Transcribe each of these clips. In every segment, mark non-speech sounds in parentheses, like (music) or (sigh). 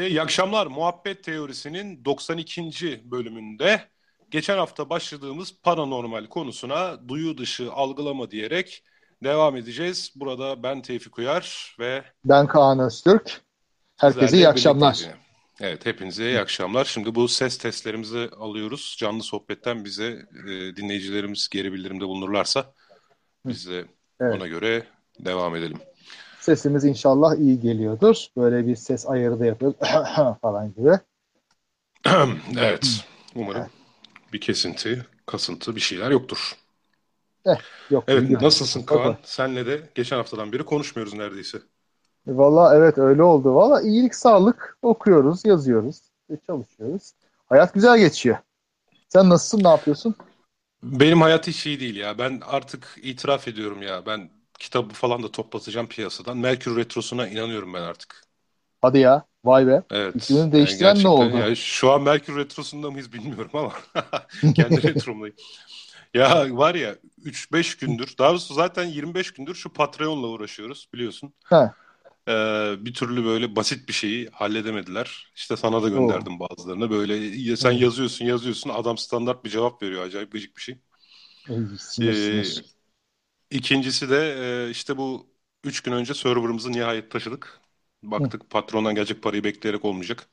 Herkese iyi akşamlar. Muhabbet Teorisi'nin 92. bölümünde geçen hafta başladığımız paranormal konusuna duyu dışı algılama diyerek devam edeceğiz. Burada ben Tevfik Uyar ve ben Kaan Öztürk. Herkese iyi akşamlar. Evet, hepinize iyi akşamlar. Şimdi bu ses testlerimizi alıyoruz. Canlı sohbetten bize e, dinleyicilerimiz geri bildirimde bulunurlarsa biz de evet. ona göre devam edelim. Sesimiz inşallah iyi geliyordur. Böyle bir ses ayarı da yapıyoruz (coughs) falan gibi. (coughs) evet. Umarım bir kesinti, kasıntı bir şeyler yoktur. Eh, yok. Evet, nasılsın Kaan? Senle de geçen haftadan beri konuşmuyoruz neredeyse. Valla evet öyle oldu. Valla iyilik, sağlık okuyoruz, yazıyoruz, çalışıyoruz. Hayat güzel geçiyor. Sen nasılsın, ne yapıyorsun? Benim hayat hiç iyi değil ya. Ben artık itiraf ediyorum ya. Ben kitabı falan da toplatacağım piyasadan. Merkür Retrosu'na inanıyorum ben artık. Hadi ya. Vay be. Evet. İsmini değiştiren yani ne oldu? Ya, şu an Merkür Retrosu'nda mıyız bilmiyorum ama (laughs) kendi (laughs) retromdayım. Ya var ya 3-5 gündür, daha doğrusu zaten 25 gündür şu Patreon'la uğraşıyoruz biliyorsun. He. Ee, bir türlü böyle basit bir şeyi halledemediler. İşte sana da gönderdim Oo. bazılarına. Böyle sen yazıyorsun yazıyorsun adam standart bir cevap veriyor. Acayip gıcık bir şey. Ee, İkincisi de e, işte bu üç gün önce serverımızı nihayet taşıdık. Baktık Hı. patrondan gelecek parayı bekleyerek olmayacak.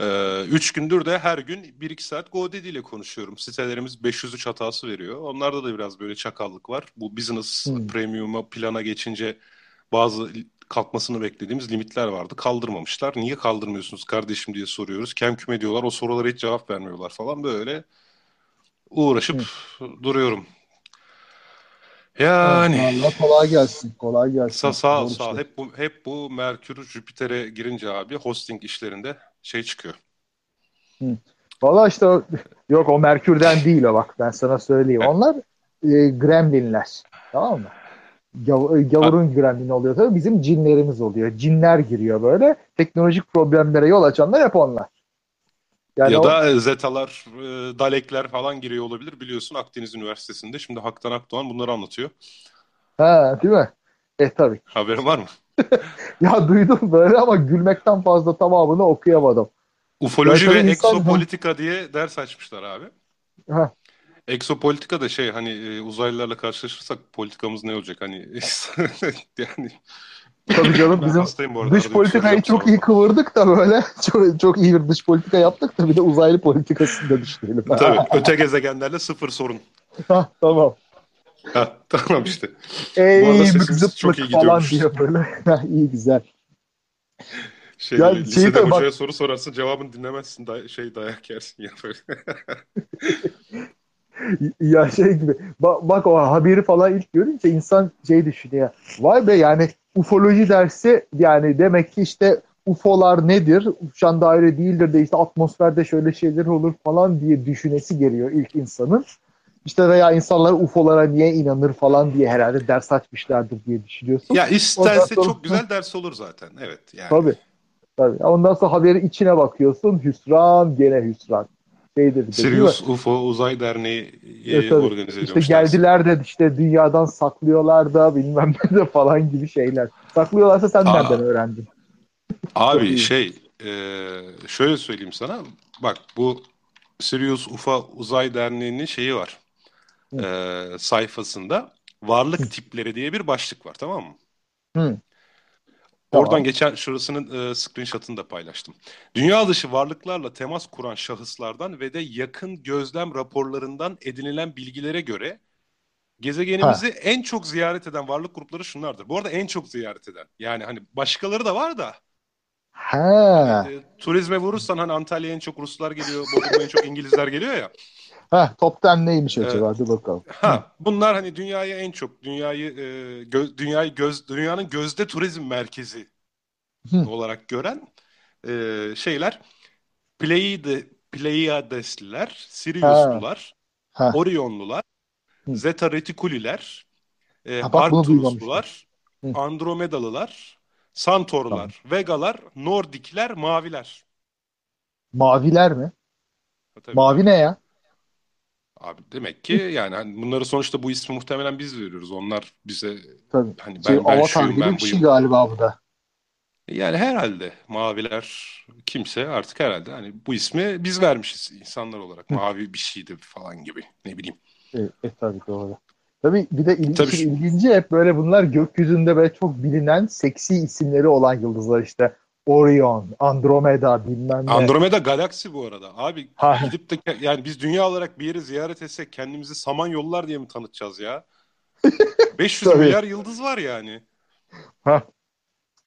Ee, üç gündür de her gün 1-2 saat GoDaddy ile konuşuyorum. Sitelerimiz 503 hatası veriyor. Onlarda da biraz böyle çakallık var. Bu business Hı. premium'a plana geçince bazı kalkmasını beklediğimiz limitler vardı. Kaldırmamışlar. Niye kaldırmıyorsunuz kardeşim diye soruyoruz. Kem küme diyorlar. O sorulara hiç cevap vermiyorlar falan böyle uğraşıp Hı. duruyorum. Yani Allah kolay gelsin. Kolay gelsin. Sağ sağ ol, sağ ol. Hep bu hep bu Merkür Jüpiter'e girince abi hosting işlerinde şey çıkıyor. Hı. Valla işte yok o Merkür'den değil o bak ben sana söyleyeyim. Onlar e, gremlinler. Tamam mı? Gav, e, gavurun gremlini oluyor tabii. Bizim cinlerimiz oluyor. Cinler giriyor böyle. Teknolojik problemlere yol açanlar hep onlar. Yani ya o... da Zetalar, e, Dalekler falan giriyor olabilir. Biliyorsun Akdeniz Üniversitesi'nde. Şimdi Haktan Akdoğan bunları anlatıyor. Ha değil mi? E tabii. Haberin var mı? (laughs) ya duydum böyle ama gülmekten fazla tamamını okuyamadım. Ufoloji ve insan... eksopolitika diye ders açmışlar abi. Ha. Eksopolitika da şey hani e, uzaylılarla karşılaşırsak politikamız ne olacak hani (laughs) yani Tabii canım bizim dış politikayı çok iyi kıvırdık da böyle (laughs) çok, çok iyi bir dış politika yaptık da bir de uzaylı politikasını da düşünelim. (laughs) Tabii öte gezegenlerle sıfır sorun. (laughs) ha, tamam. Ha, tamam işte. Ey Bu çok iyi falan diye böyle. İyi güzel. Şey, ya, lisede de, hocaya bak... soru sorarsın cevabını dinlemezsin da, şey dayak yersin ya böyle. ya şey gibi bak, bak o haberi falan ilk görünce insan şey düşünüyor. Vay be yani ufoloji dersi yani demek ki işte UFO'lar nedir? Uçan daire değildir de işte atmosferde şöyle şeyler olur falan diye düşünesi geliyor ilk insanın. İşte veya insanlar UFO'lara niye inanır falan diye herhalde ders açmışlardır diye düşünüyorsun. Ya isterse sonra... çok güzel ders olur zaten. Evet yani. Tabii. Tabii. Ondan sonra haberi içine bakıyorsun. Hüsran gene hüsran şeydir. Bir Sirius UFO Uzay Derneği evet, organize İşte geldiler de işte dünyadan saklıyorlar da bilmem ne de falan gibi şeyler. Saklıyorlarsa sen Aa, nereden öğrendin? Abi şey e, şöyle söyleyeyim sana. Bak bu Sirius UFO Uzay Derneği'nin şeyi var. E, sayfasında varlık Hı. tipleri diye bir başlık var tamam mı? Hı. Oradan tamam. geçen şurasının e, screenshot'ını da paylaştım. Dünya dışı varlıklarla temas kuran şahıslardan ve de yakın gözlem raporlarından edinilen bilgilere göre gezegenimizi ha. en çok ziyaret eden varlık grupları şunlardır. Bu arada en çok ziyaret eden. Yani hani başkaları da var da. Ha. E, turizme vurursan hani Antalya'ya en çok Ruslar geliyor, Bodrum'a en çok İngilizler geliyor ya. Ha, top 10 neymiş acaba? Evet. Hadi bakalım. Ha, bunlar hani dünyayı en çok dünyayı e, gö, dünyayı göz dünyanın gözde turizm merkezi Hı. olarak gören e, şeyler Pleiade, Pleiadesliler, Siriuslular, ha. Ha. Orionlular, Hı. Zeta Reticuliler, e, ha, Arcturuslular, Andromedalılar, Santorlar, tamam. Vegalar, Nordikler, Maviler. Maviler mi? Ha, Mavi ne ya? Abi demek ki yani hani bunları sonuçta bu ismi muhtemelen biz veriyoruz. Onlar bize Tabii. hani ben, şey, ben şuyum, ben şey galiba bu da. Yani herhalde maviler kimse artık herhalde hani bu ismi biz vermişiz insanlar olarak. Mavi bir şeydi falan gibi ne bileyim. E, e tabii doğru. Tabii bir de il, Tabii. ilginci hep böyle bunlar gökyüzünde böyle çok bilinen seksi isimleri olan yıldızlar işte. Orion, Andromeda bilmem ne. Andromeda galaksi bu arada. Abi Ha. gidip de yani biz dünya olarak bir yeri ziyaret etsek kendimizi Samanyolular diye mi tanıtacağız ya? (laughs) 500 Tabii. milyar yıldız var yani.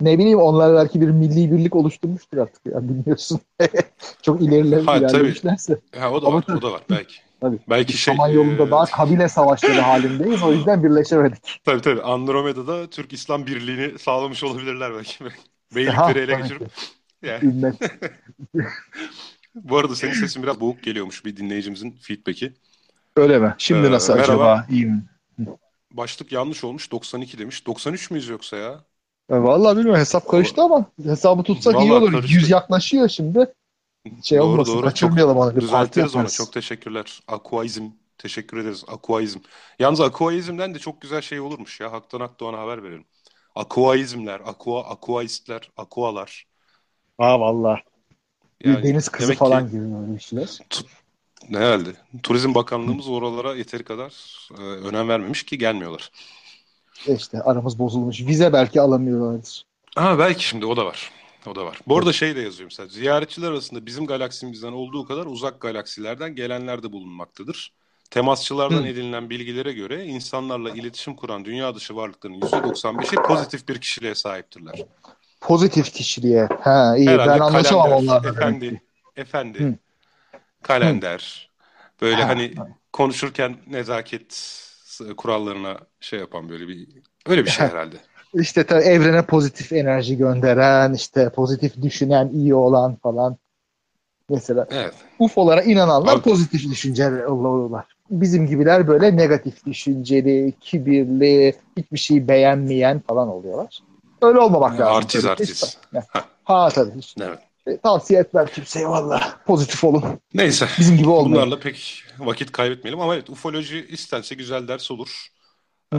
Ne bileyim onlar belki bir milli birlik oluşturmuştur artık ya bilmiyorsun. (laughs) çok ileriler Ha, tabii. ilerlemişlerse. Ha o da Ama var, tabii. o da var belki. Tabii. Belki şey Saman yolunda e, daha kabile savaşları halindeyiz. O yüzden birleşemedik. tabii tabii Andromeda'da Türk İslam birliğini sağlamış olabilirler belki. Beylikleri ele geçirip. Yani, (laughs) bu arada senin sesin biraz boğuk geliyormuş bir dinleyicimizin feedback'i. Öyle mi? Şimdi Ee, nasıl merhaba. acaba? İyi mi? Başlık yanlış olmuş 92 demiş. 93 müyüz yoksa ya? Ya Vallahi bilmiyorum hesap karıştı ama hesabı tutsak iyi Vallahi olur. karıştı. 100 yaklaşıyor şimdi. Şey Doğru, olmasın. doğru. Kaçırmayalım onu. Bir parti Düzeltiriz onu. Çok teşekkürler. Aquaizm. Teşekkür ederiz. Aquaizm. Yalnız Aquaizm'den de çok güzel şey olurmuş ya. Haktan Akdoğan'a haber verelim. Aquaizmler, aqua, aquaistler, aqualar. Ha vallahi. Bir Yani deniz kızı falan ki- gibi böyle işler. Ne herhalde. Turizm Bakanlığımız oralara yeteri kadar e, önem vermemiş ki gelmiyorlar. E İşte aramız bozulmuş. Vize belki alamıyorlardır. Ha belki şimdi o da var. O da var. Bu arada şey de yazıyor mesela. Ziyaretçiler arasında bizim galaksimizden olduğu kadar uzak galaksilerden gelenler de bulunmaktadır. Temasçılardan edinilen bilgilere göre insanlarla iletişim kuran dünya dışı varlıkların %95'i pozitif bir kişiliğe sahiptirler. Pozitif kişiliğe. Ha iyi. Herhalde ben anlaşamam onlarla. efendi, efendi, Hı. kalender. Böyle Ha, hani konuşurken nezaket kurallarına şey yapan böyle bir öyle bir şey herhalde. İşte tabii evrene pozitif enerji gönderen, işte pozitif düşünen, iyi olan falan. Mesela Evet. UFO'lara inananlar Abi- pozitif düşünceli olurlar. Bizim gibiler böyle negatif düşünceli, kibirli, hiçbir şeyi beğenmeyen falan oluyorlar. Öyle olmamak lazım. Artiz Tabii. artiz. Ha, ha tabii. Hiç- Evet. E, Tavsiye etmem kimseye valla. Pozitif olun. Neyse. Bizim gibi olmayın. Bunlarla pek vakit kaybetmeyelim ama evet ufoloji istense güzel ders olur. Ee,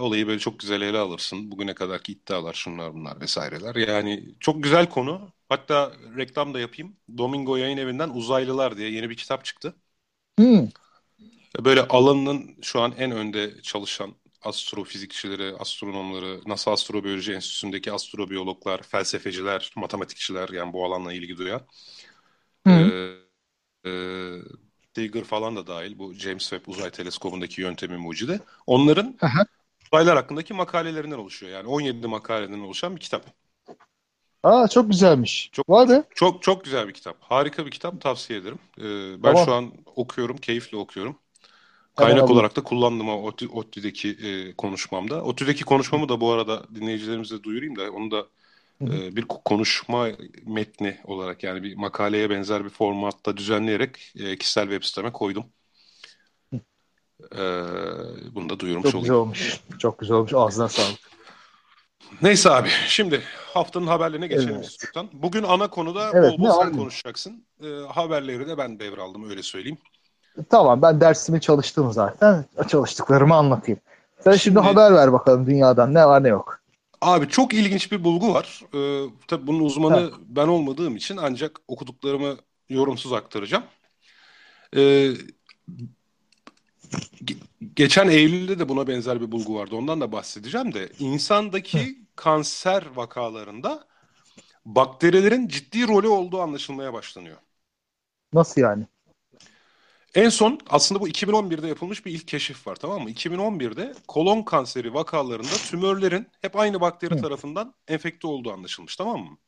olayı böyle çok güzel ele alırsın. Bugüne kadarki iddialar şunlar bunlar vesaireler. Yani çok güzel konu. Hatta reklam da yapayım. Domingo Yayın Evi'nden Uzaylılar diye yeni bir kitap çıktı. Hmm. Böyle alanının şu an en önde çalışan astrofizikçileri, astronomları, NASA Astrobiyoloji Enstitüsü'ndeki astrobiyologlar, felsefeciler, matematikçiler yani bu alanla ilgi duyan. Hı. Ee, e, Digger falan da dahil bu James Webb Uzay Teleskobu'ndaki yöntemi mucidi. Onların Aha. uzaylar hakkındaki makalelerinden oluşuyor. Yani 17 makaleden oluşan bir kitap. Aa çok güzelmiş. Çok- Var be. Çok çok güzel bir kitap. Harika bir kitap tavsiye ederim. Ee, ben Tamam. şu an okuyorum, keyifle okuyorum. Kaynak alayım. olarak da kullandım o ODTÜ- ODTÜ'deki e, konuşmamda. ODTÜ'deki konuşmamı da bu arada dinleyicilerimize duyurayım da onu da e, bir konuşma metni olarak yani bir makaleye benzer bir formatta düzenleyerek e, kişisel web siteme koydum. E, bunu da duyurmuş Çok olayım. güzel olmuş. Çok güzel olmuş. Ağzına sağlık. Neyse abi şimdi haftanın haberlerine geçelim Evet. istiyorsan. Bugün ana konuda Evet, bol bol sen abi? konuşacaksın. E, haberleri de ben devraldım öyle söyleyeyim. Tamam ben dersimi çalıştım zaten. Çalıştıklarımı anlatayım. Sen şimdi, Şimdi- haber ver bakalım dünyadan ne var ne yok. Abi çok ilginç bir bulgu var. Ee, tabii bunun uzmanı Ha. ben olmadığım için ancak okuduklarımı yorumsuz aktaracağım. Ee, ge- geçen Eylül'de de buna benzer bir bulgu vardı. Ondan da bahsedeceğim de insandaki kanser vakalarında bakterilerin ciddi rolü olduğu anlaşılmaya başlanıyor. Nasıl yani? En son aslında bu 2011'de yapılmış bir ilk keşif var tamam mı? 2011'de kolon kanseri vakalarında tümörlerin hep aynı bakteri Hı. tarafından enfekte olduğu anlaşılmış tamam mı?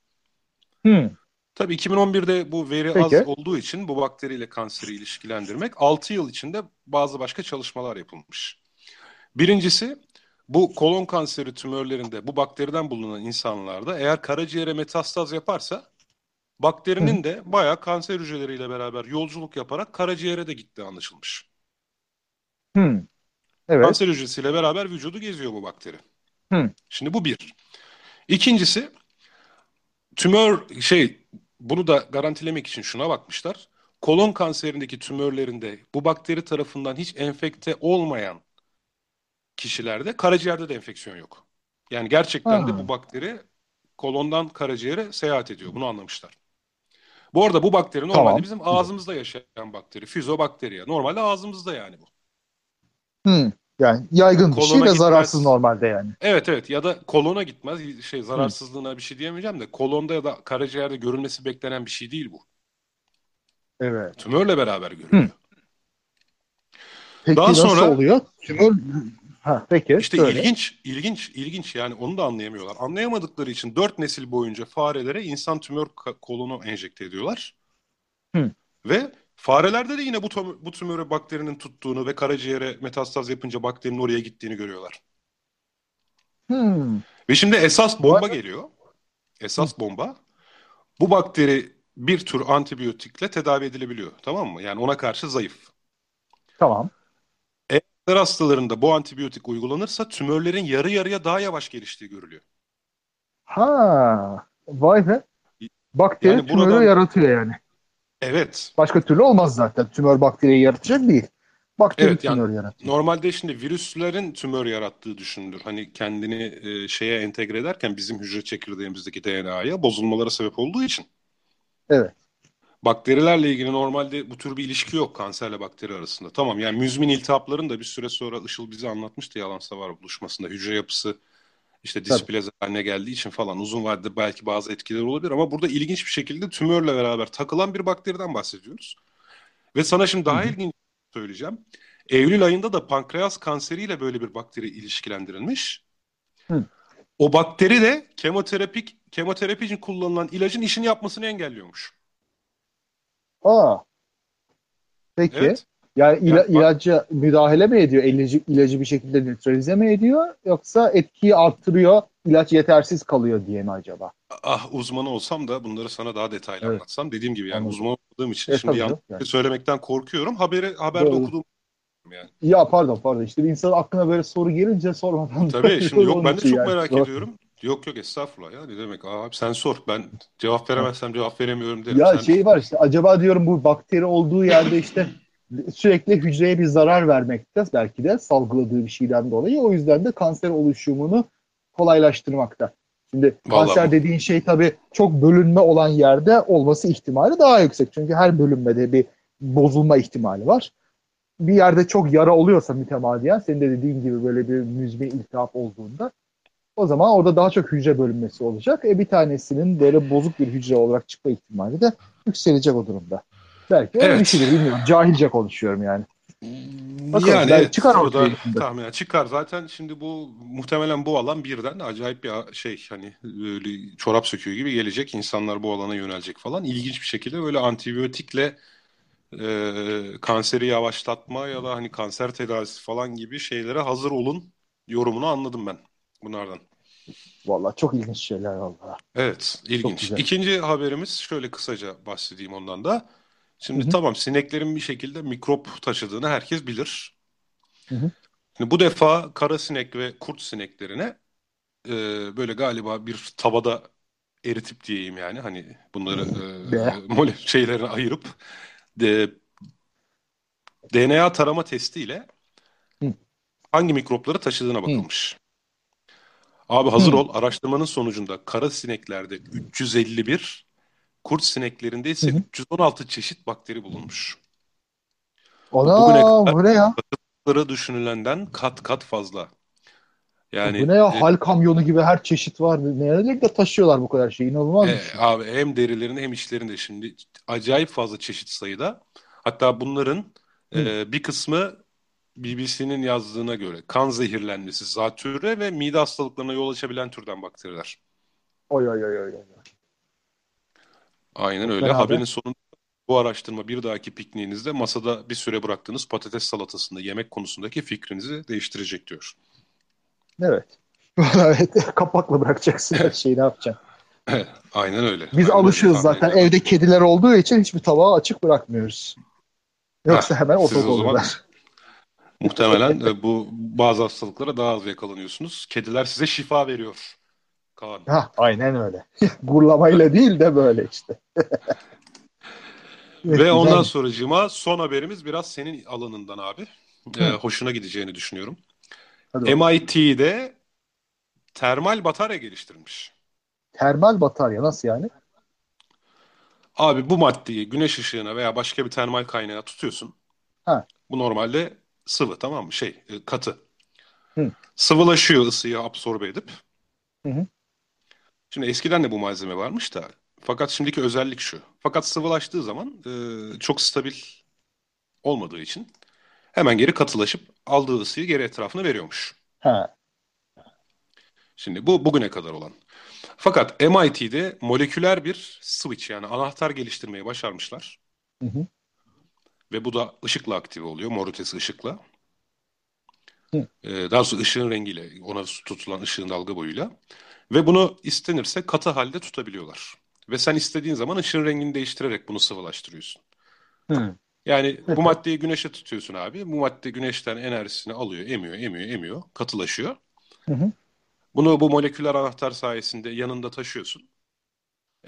Hmm. Tabii 2011'de bu veri Peki. az olduğu için bu bakteriyle kanseri ilişkilendirmek 6 yıl içinde bazı başka çalışmalar yapılmış. Birincisi bu kolon kanseri tümörlerinde bu bakteriden bulunan insanlarda eğer karaciğere metastaz yaparsa bakterinin de bayağı kanser hücreleriyle beraber yolculuk yaparak karaciğere de gittiği anlaşılmış. Hmm. Evet. Kanser hücresiyle beraber vücudu geziyor bu bakteri. Hı. Şimdi bu bir. İkincisi tümör şey bunu da garantilemek için şuna bakmışlar. Kolon kanserindeki tümörlerinde bu bakteri tarafından hiç enfekte olmayan kişilerde karaciğerde de enfeksiyon yok. Yani gerçekten de Ha. bu bakteri kolondan karaciğere seyahat ediyor. Bunu anlamışlar. Bu arada bu bakteri normalde Tamam. bizim ağzımızda yaşayan bakteri. Füzobakteriya. Normalde ağzımızda yani bu. Hmm. Yani yaygın bir şey Kolona ve gitmez. zararsız normalde yani. Evet evet ya da kolona gitmez. Şey zararsızlığına bir şey diyemeyeceğim de kolonda ya da karaciğerde görülmesi beklenen bir şey değil bu. Evet. Tümörle beraber görülüyor. Peki Daha nasıl sonra- oluyor? Tümör... Ha, peki. İşte söyle. ilginç, ilginç, ilginç yani onu da anlayamıyorlar. Anlayamadıkları için dört nesil boyunca farelere insan tümör kolonu enjekte ediyorlar. Hı. Ve farelerde de yine bu, tümö- bu tümörü bakterinin tuttuğunu ve karaciğere metastaz yapınca bakterinin oraya gittiğini görüyorlar. Hmm. Ve şimdi esas bomba geliyor. Esas bomba. Bu bakteri bir tür antibiyotikle tedavi edilebiliyor. Tamam mı? Yani ona karşı zayıf. Tamam. Kanser hastalarında bu antibiyotik uygulanırsa tümörlerin yarı yarıya daha yavaş geliştiği görülüyor. Ha. Vay be. Bakteri Yani tümörü buradan- yaratıyor yani. Evet. Başka türlü olmaz zaten. Tümör bakteriyi yaratacak değil. Bakteri Evet, yani- tümör yaratıyor. Normalde şimdi virüslerin tümör yarattığı düşünülür. Hani kendini e, şeye entegre ederken bizim hücre çekirdeğimizdeki DNA'ya bozulmalara sebep olduğu için. Evet. Bakterilerle ilgili normalde bu tür bir ilişki yok kanserle bakteri arasında. Tamam yani müzmin iltihapların da bir süre sonra Işıl bize anlatmıştı yalansa var buluşmasında. Hücre yapısı işte displaze haline geldiği için falan uzun vadede belki bazı etkileri olabilir ama burada ilginç bir şekilde tümörle beraber takılan bir bakteriden bahsediyoruz. Ve sana şimdi daha ilginç söyleyeceğim. Eylül ayında da pankreas kanseriyle böyle bir bakteri ilişkilendirilmiş. Hı. O bakteri de kemoterapik kemoterapi için kullanılan ilacın işini yapmasını engelliyormuş. Aa. Peki. Evet. Yani ila- Yani ilaca müdahale mi ediyor? İlacı, ilacı bir şekilde nötralize mi ediyor? Yoksa etkiyi arttırıyor, ilaç yetersiz kalıyor diye mi acaba? Ah uzmanı olsam da bunları sana daha detaylı Evet. anlatsam. Dediğim gibi yani Anladım. uzman olmadığım için E, şimdi yanlış yani. söylemekten korkuyorum. Haberi haberde Doğru. okuduğum yani. Ya pardon pardon işte bir insanın aklına böyle soru gelince sormadan Tabii (laughs) şimdi yok ben de çok yani. merak Doğru. ediyorum. Yok yok estağfurullah ya ne demek abi sen sor ben cevap veremezsem cevap veremiyorum derim. Ya sen... şey var işte acaba diyorum bu bakteri olduğu yerde işte sürekli hücreye bir zarar vermekte belki de salgıladığı bir şeyden dolayı o yüzden de kanser oluşumunu kolaylaştırmakta. Şimdi Vallahi kanser bu- dediğin şey tabii çok bölünme olan yerde olması ihtimali daha yüksek. Çünkü her bölünmede bir bozulma ihtimali var. Bir yerde çok yara oluyorsa mütemadiyen senin de dediğin gibi böyle bir müzmin iltihap olduğunda o zaman orada daha çok hücre bölünmesi olacak. E bir tanesinin böyle bozuk bir hücre olarak çıkma ihtimali de yükselecek o durumda. Belki öyle bir Evet. şeydir bilmiyorum. Cahilce konuşuyorum yani. Bakalım, yani evet, çıkar o ortaya da yakında. tahminen çıkar. Zaten şimdi bu muhtemelen bu alan birden acayip bir şey hani böyle çorap söküğü gibi gelecek. İnsanlar bu alana yönelecek falan. İlginç bir şekilde böyle antibiyotikle e, kanseri yavaşlatma ya da hani kanser tedavisi falan gibi şeylere hazır olun yorumunu anladım ben bunlardan. Vallahi çok ilginç şeyler vallahi. Evet, ilginç. İkinci haberimiz şöyle kısaca bahsedeyim ondan da. Şimdi Hı hı. tamam sineklerin bir şekilde mikrop taşıdığını herkes bilir. Hı hı. Şimdi bu defa kara sinek ve kurt sineklerine e, böyle galiba bir tavada eritip diyeyim yani hani bunları e, mole şeylerine ayırıp de, DNA tarama testiyle Hı. hangi mikropları taşıdığına bakılmış. Abi hazır Hı. ol. Araştırmanın sonucunda kara sineklerde 351, kurt sineklerinde ise Hı hı. 316 çeşit bakteri bulunmuş. Ana Bugüne kadar- bu ne ya? Bunları düşünülenden kat kat fazla. Yani bu ne ya? e, Hal kamyonu gibi her çeşit var. Nerelerle taşıyorlar bu kadar şey? İnanılmaz e, şey. abi hem derilerinde hem içlerinde şimdi acayip fazla çeşit sayıda. Hatta bunların e, bir kısmı BBC'nin yazdığına göre kan zehirlenmesi, zatürre ve mide hastalıklarına yol açabilen türden bakteriler. Oy oy oy oy. oy. Aynen öyle. fena Haberin be. sonunda bu araştırma bir dahaki pikniğinizde masada bir süre bıraktığınız patates salatasında yemek konusundaki fikrinizi değiştirecek diyor. Evet. (laughs) evet. (laughs) Kapakla bırakacaksın her şeyi ne yapacaksın? Aynen öyle. Biz Aynen alışığız öyle. zaten. Tahmin Evde kediler olduğu için hiçbir tabağı açık bırakmıyoruz. Yoksa Heh, hemen siz o otok zaman- olurlar. Muhtemelen e, bu bazı hastalıklara daha az yakalanıyorsunuz. Kediler size şifa veriyor. Kaan. Ha, aynen öyle. (laughs) Gurlamayla değil de böyle işte. (laughs) Ve güzel. ondan sonracığıma son haberimiz biraz senin alanından abi. E, Hı. hoşuna gideceğini düşünüyorum. Hadi. MIT'de termal batarya geliştirmiş. Termal batarya nasıl yani? Abi bu maddeyi güneş ışığına veya başka bir termal kaynağa tutuyorsun. Ha. Bu normalde sıvı tamam mı? Şey e, katı. Hı. Sıvılaşıyor ısıyı absorbe edip. Hı hı. Şimdi eskiden de bu malzeme varmış da. Fakat şimdiki özellik şu. Fakat sıvılaştığı zaman e, çok stabil olmadığı için hemen geri katılaşıp aldığı ısıyı geri etrafına veriyormuş. Ha. Şimdi bu bugüne kadar olan. Fakat MIT'de moleküler bir switch yani anahtar geliştirmeyi başarmışlar. Hı hı. Ve bu da ışıkla aktive oluyor. Mor ötesi ışıkla. Hı. Ee, daha doğrusu ışığın rengiyle, ona tutulan ışığın dalga boyuyla. Ve bunu istenirse katı halde tutabiliyorlar. Ve sen istediğin zaman ışığın rengini değiştirerek bunu sıvılaştırıyorsun. Hı. Yani bu maddeyi güneşe tutuyorsun abi. Bu madde güneşten enerjisini alıyor, emiyor, emiyor, emiyor, katılaşıyor. Hı hı. Bunu bu moleküler anahtar sayesinde yanında taşıyorsun.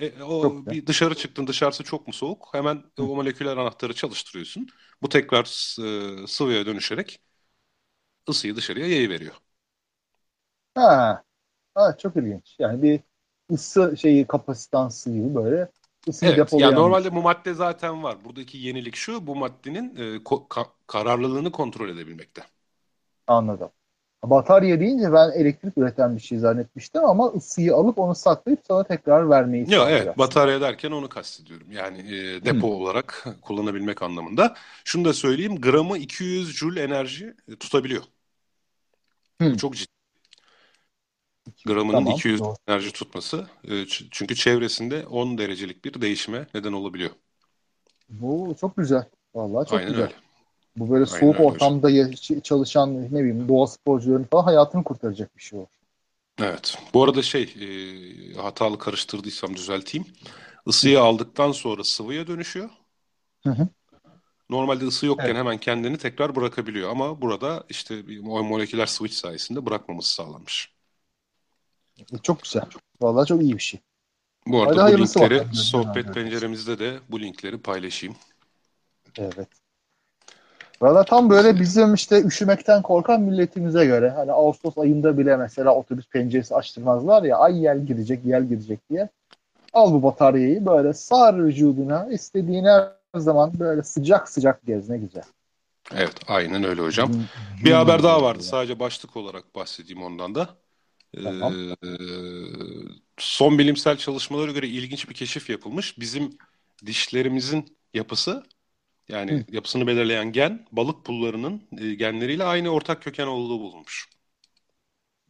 E, o Çok bir dışarı çıktın dışarısı çok mu soğuk? Hemen o moleküler anahtarı çalıştırıyorsun. Bu tekrar e, sıvıya dönüşerek ısıyı dışarıya yayıveriyor. Ha. ha. Çok ilginç. Yani bir ısı şeyi kapasitansı gibi böyle ısıyı Evet, depolayan yani normalde şey. bu madde zaten var. Buradaki yenilik şu, bu maddenin e, ka- kararlılığını kontrol edebilmekte. Anladım. Batarya deyince ben elektrik üreten bir şey zannetmiştim ama ısıyı alıp onu saklayıp sana tekrar vermeyi sağlıyor evet, batarya derken onu kastediyorum. Yani e, depo olarak kullanabilmek anlamında. Şunu da söyleyeyim, gramı 200 joule enerji e, tutabiliyor. Hı. Çok ciddi. Gramının Tamam, 200 doğru. enerji tutması. e, çünkü çevresinde 10 derecelik bir değişime neden olabiliyor. Bu çok güzel. Vallahi çok Aynen güzel. öyle. Bu böyle Aynen soğuk ortamda ya- çalışan ne bileyim doğa sporcularının falan hayatını kurtaracak bir şey olur. Evet. Bu arada şey, e, hatalı karıştırdıysam düzelteyim. Isıyı aldıktan sonra sıvıya dönüşüyor. Hı hı. Normalde ısı yokken Evet. hemen kendini tekrar bırakabiliyor. Ama burada işte mo- moleküler switch sayesinde bırakmaması sağlanmış. Çok güzel. Vallahi çok iyi bir şey. Bu arada Hadi bu linkleri sohbet penceremizde de bu linkleri paylaşayım. Evet. Valla tam böyle bizim işte üşümekten korkan milletimize göre hani Ağustos ayında bile mesela otobüs penceresi açtırmazlar ya ay yel girecek yel girecek diye. Al bu bataryayı böyle sar vücuduna istediğin her zaman böyle sıcak sıcak gez ne güzel. Evet, aynen öyle hocam. Bir haber daha vardı. Sadece başlık olarak bahsedeyim ondan da. Tamam. Ee, son bilimsel çalışmalara göre ilginç bir keşif yapılmış. Bizim dişlerimizin yapısı yani Hı. yapısını belirleyen gen balık pullarının e, genleriyle aynı ortak köken olduğu bulunmuş.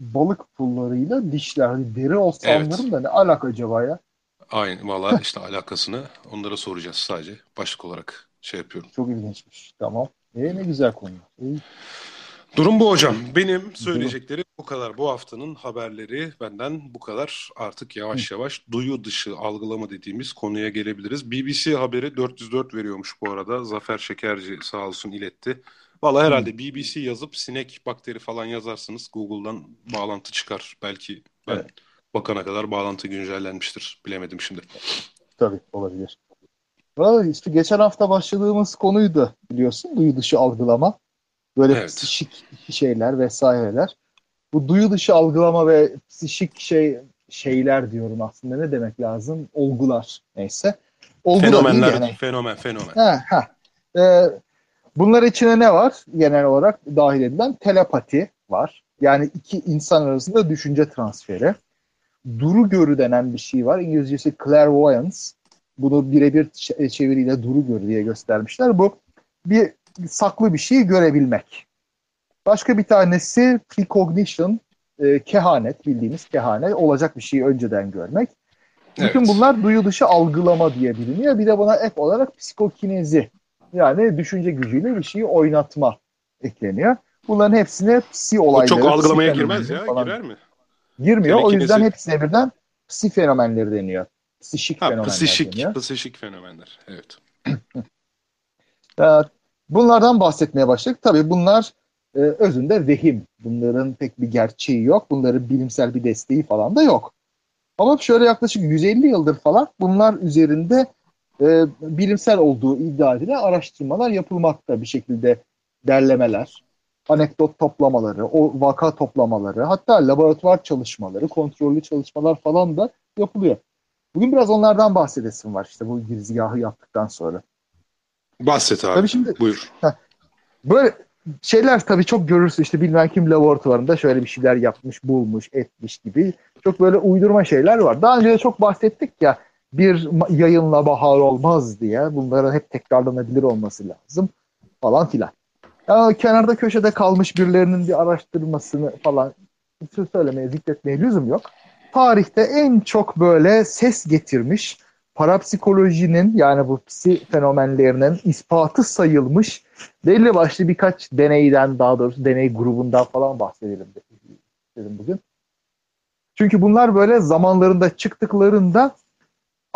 Balık pullarıyla dişler. Hani deri olsa Evet. da ne alaka acaba ya? Aynı valla işte alakasını onlara soracağız sadece başlık olarak şey yapıyorum. Çok ilginçmiş. Tamam. E ne güzel konu. İyi. Durum bu hocam. Benim söyleyeceklerim bu kadar. Bu haftanın haberleri benden bu kadar. Artık yavaş yavaş duyu dışı algılama dediğimiz konuya gelebiliriz. BBC haberi 404 veriyormuş bu arada. Zafer Şekerci sağ olsun iletti. Valla herhalde BBC yazıp sinek bakteri falan yazarsınız. Google'dan bağlantı çıkar. Belki ben Evet. bakana kadar bağlantı güncellenmiştir. Bilemedim şimdi. Tabii olabilir. Vallahi işte geçen hafta başladığımız konuydu biliyorsun. Duyu dışı algılama. Böyle Evet. psişik şeyler vesaireler. Bu duyu dışı algılama ve psişik şey şeyler diyorum aslında ne demek lazım? Olgular neyse. Olgu da değil Fenomenler, yani. fenomen, fenomen. Ha, ha. Ee, bunlar içine ne var? Genel olarak dahil edilen telepati var. Yani iki insan arasında düşünce transferi. Duru görü denen bir şey var. İngilizcesi clairvoyance. Bunu birebir çeviriyle duru görü diye göstermişler. Bu bir saklı bir şeyi görebilmek. Başka bir tanesi precognition, e, kehanet bildiğimiz kehanet. Olacak bir şeyi önceden görmek. Bütün Evet. bunlar duyu dışı algılama diye biliniyor. Bir de buna ek olarak psikokinezi yani düşünce gücüyle bir şeyi oynatma ekleniyor. Bunların hepsine psi O olayları, çok psi algılamaya girmez ya. falan Girer mi? girmiyor. O Telekinezi. yüzden hepsine birden psi fenomenleri deniyor. Psişik Ha, fenomenler psişik, deniyor. psişik fenomenler. Evet. (clears throat) Bunlardan bahsetmeye başladık. Tabii bunlar e, özünde vehim. Bunların pek bir gerçeği yok. Bunların bilimsel bir desteği falan da yok. Ama şöyle yaklaşık 150 yıldır falan bunlar üzerinde e, bilimsel olduğu iddia edilen araştırmalar yapılmakta bir şekilde derlemeler, anekdot toplamaları, o vaka toplamaları, hatta laboratuvar çalışmaları, kontrollü çalışmalar falan da yapılıyor. Bugün biraz onlardan bahsedesim var işte bu girizgahı yaptıktan sonra. Bahset abi. Tabii şimdi, Buyur. Heh, böyle şeyler tabii çok görürsün işte bilmem kim laboratuvarında şöyle bir şeyler yapmış, bulmuş, etmiş gibi. Çok böyle uydurma şeyler var. Daha önce de çok bahsettik ya bir yayınla bahar olmaz diye. Bunların hep tekrarlanabilir olması lazım falan filan. Yani kenarda köşede kalmış birilerinin bir araştırmasını falan söylemeye, zikretmeye lüzum yok. Tarihte en çok böyle ses getirmiş, parapsikolojinin yani bu psi fenomenlerinin ispatı sayılmış belli başlı birkaç deneyden daha doğrusu deney grubundan falan bahsedelim dedim bugün. Çünkü bunlar böyle zamanlarında çıktıklarında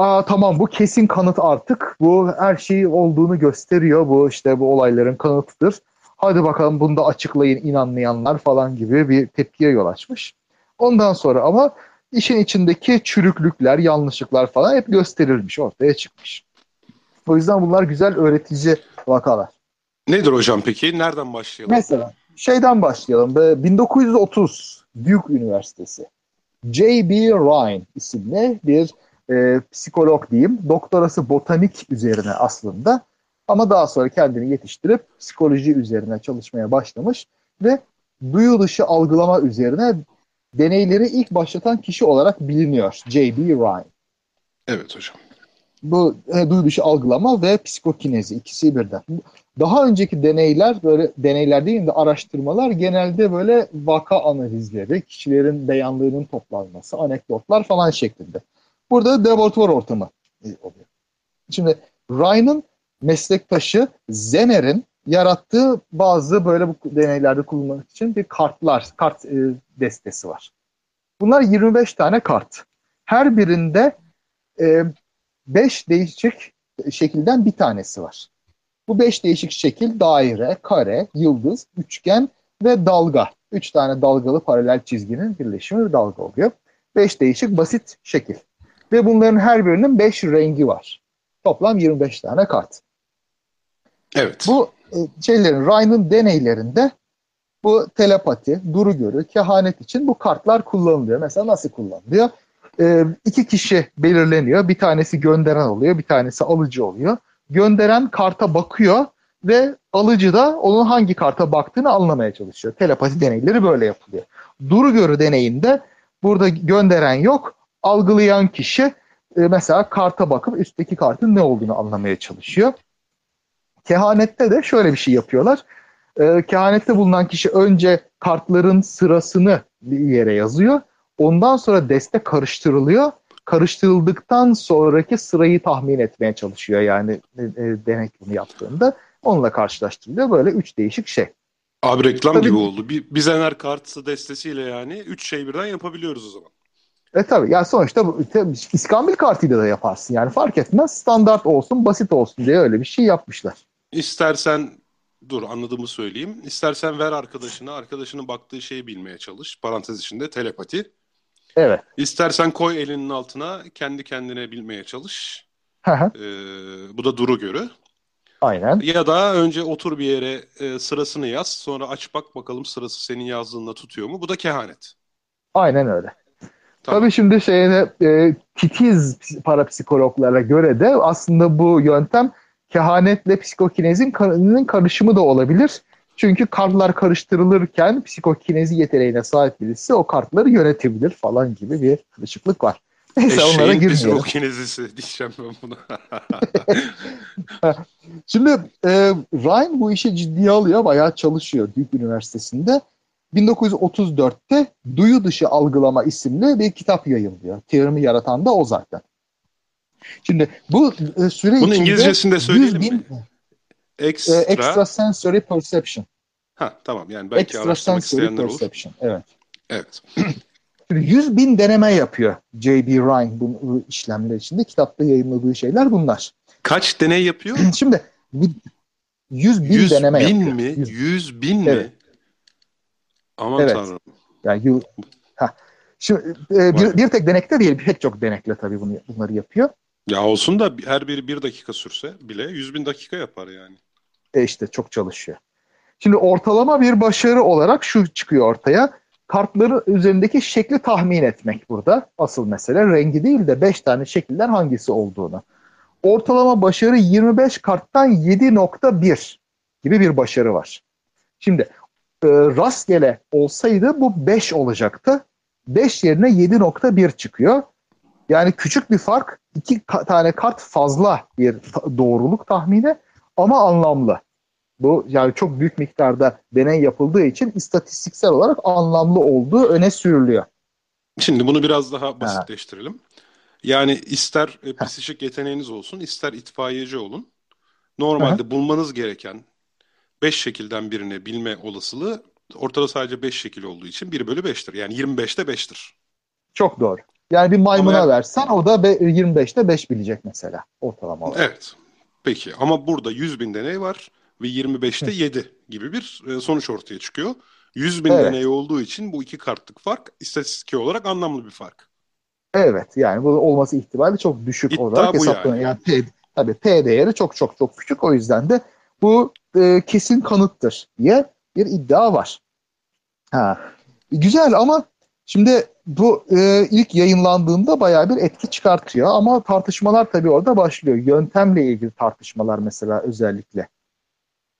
Aa, tamam bu kesin kanıt artık. Bu her şey olduğunu gösteriyor. Bu işte bu olayların kanıtıdır. Hadi bakalım bunu da açıklayın inanmayanlar falan gibi bir tepkiye yol açmış. Ondan sonra ama işin içindeki çürüklükler, yanlışlıklar falan hep gösterilmiş, ortaya çıkmış. O yüzden bunlar güzel öğretici vakalar. Nedir hocam peki? Nereden başlayalım? Mesela şeyden başlayalım. 1930 Duke Üniversitesi. J.B. Ryan isimli bir e, psikolog diyeyim. Doktorası botanik üzerine aslında. Ama daha sonra kendini yetiştirip psikoloji üzerine çalışmaya başlamış ve duyu dışı algılama üzerine deneyleri ilk başlatan kişi olarak biliniyor. J.B. Ryan. Evet hocam. Bu e, duyu dışı algılama ve psikokinezi ikisi birden. Daha önceki deneyler böyle deneyler değil de araştırmalar genelde böyle vaka analizleri, kişilerin beyanlarının toplanması, anekdotlar falan şeklinde. Burada laboratuvar ortamı e, oluyor. Şimdi Ryan'ın meslektaşı Zener'in yarattığı bazı böyle bu deneylerde kullanmak için bir kartlar, kart e, destesi var. Bunlar 25 tane kart. Her birinde 5 e, değişik şekilden bir tanesi var. Bu 5 değişik şekil daire, kare, yıldız, üçgen ve dalga. 3 tane dalgalı paralel çizginin birleşimi bir dalga oluyor. 5 değişik basit şekil. Ve bunların her birinin 5 rengi var. Toplam 25 tane kart. Evet. Bu e, şeylerin, Ryan'ın deneylerinde bu telepati, duru görü, kehanet için bu kartlar kullanılıyor. Mesela nasıl kullanılıyor? Ee, iki kişi belirleniyor. Bir tanesi gönderen oluyor, bir tanesi alıcı oluyor. Gönderen karta bakıyor ve alıcı da onun hangi karta baktığını anlamaya çalışıyor. Telepati deneyleri böyle yapılıyor. Duru görü deneyinde burada gönderen yok, algılayan kişi e, mesela karta bakıp üstteki kartın ne olduğunu anlamaya çalışıyor. Kehanette de şöyle bir şey yapıyorlar. E, kehanette bulunan kişi önce kartların sırasını bir yere yazıyor. Ondan sonra deste karıştırılıyor. Karıştırıldıktan sonraki sırayı tahmin etmeye çalışıyor yani e, e, deneklimi yaptığında. Onunla karşılaştırılıyor. Böyle üç değişik şey. Abi reklam Tabii, gibi oldu. Bir, biz Ener kartı destesiyle yani üç şey birden yapabiliyoruz o zaman. E tabii yani sonuçta İskambil kartıyla da yaparsın yani fark etmez standart olsun basit olsun diye öyle bir şey yapmışlar. İstersen dur anladığımı söyleyeyim. İstersen ver arkadaşına arkadaşının baktığı şeyi bilmeye çalış. Parantez içinde telepati. Evet. İstersen koy elinin altına kendi kendine bilmeye çalış. ee, bu da duru görü. Aynen. Ya da önce otur bir yere e, sırasını yaz. Sonra aç bak bakalım sırası senin yazdığında tutuyor mu? Bu da kehanet. Aynen öyle. Tamam. Tabii şimdi şeyde e, titiz parapsikologlara göre de aslında bu yöntem kehanetle psikokinezin karışımı da olabilir. Çünkü kartlar karıştırılırken psikokinezi yeteneğine sahip birisi o kartları yönetebilir falan gibi bir karışıklık var. (laughs) Neyse Eşeğin onlara girmeyelim. psikokinezisi diyeceğim ben buna. (laughs) Şimdi e, Ryan bu işi ciddiye alıyor. Bayağı çalışıyor Duke Üniversitesi'nde. 1934'te Duyu Dışı Algılama isimli bir kitap yayınlıyor. Terimi yaratan da o zaten. Şimdi bu e, süre Bunun İngilizcesinde söyleyelim bin, mi? Extra... E, extrasensory perception. Ha tamam yani belki araştırmak isteyenler perception. olur. Evet. Evet. (clears throat) 100 bin deneme yapıyor J.B. Ryan bu, bu işlemler içinde. Kitapta yayınladığı şeyler bunlar. Kaç deney yapıyor? (clears throat) Şimdi 100 bin 100 deneme bin yapıyor. Mi? 100, 100 bin evet. mi? Aman evet. tanrım. Yani yıl, ha. Şimdi, e, bir, bir tek denekte değil, pek çok denekle tabii bunu, bunları yapıyor. Ya olsun da her biri bir dakika sürse bile 100 bin dakika yapar yani. E işte çok çalışıyor. Şimdi ortalama bir başarı olarak şu çıkıyor ortaya. kartların üzerindeki şekli tahmin etmek burada. Asıl mesele rengi değil de 5 tane şekilden hangisi olduğunu. Ortalama başarı 25 karttan 7.1 gibi bir başarı var. Şimdi e, rastgele olsaydı bu 5 olacaktı. 5 yerine 7.1 çıkıyor. Yani küçük bir fark, iki tane kart fazla bir doğruluk tahmini ama anlamlı. Bu yani çok büyük miktarda deney yapıldığı için istatistiksel olarak anlamlı olduğu öne sürülüyor. Şimdi bunu biraz daha basitleştirelim. Ha. Yani ister e, psikik yeteneğiniz olsun, ister itfaiyeci olun. Normalde Aha. bulmanız gereken 5 şekilden birini bilme olasılığı ortada sadece 5 şekil olduğu için 1 bölü 5'tir. Yani 25'te 5'tir. Çok doğru. Yani bir maymuna yani, versen o da 25'te 5 bilecek mesela ortalama olarak. Evet. Peki ama burada 100 bin deney var ve 25'te 7 gibi bir e, sonuç ortaya çıkıyor. 100 bin evet. deney olduğu için bu iki kartlık fark istatistik olarak anlamlı bir fark. Evet yani bu olması ihtimali çok düşük İddia olarak hesaplanıyor. Yani. yani P, tabii P değeri çok çok çok küçük o yüzden de bu e, kesin kanıttır diye bir iddia var. Ha. Güzel ama şimdi bu e, ilk yayınlandığında bayağı bir etki çıkartıyor ama tartışmalar tabii orada başlıyor. Yöntemle ilgili tartışmalar mesela özellikle.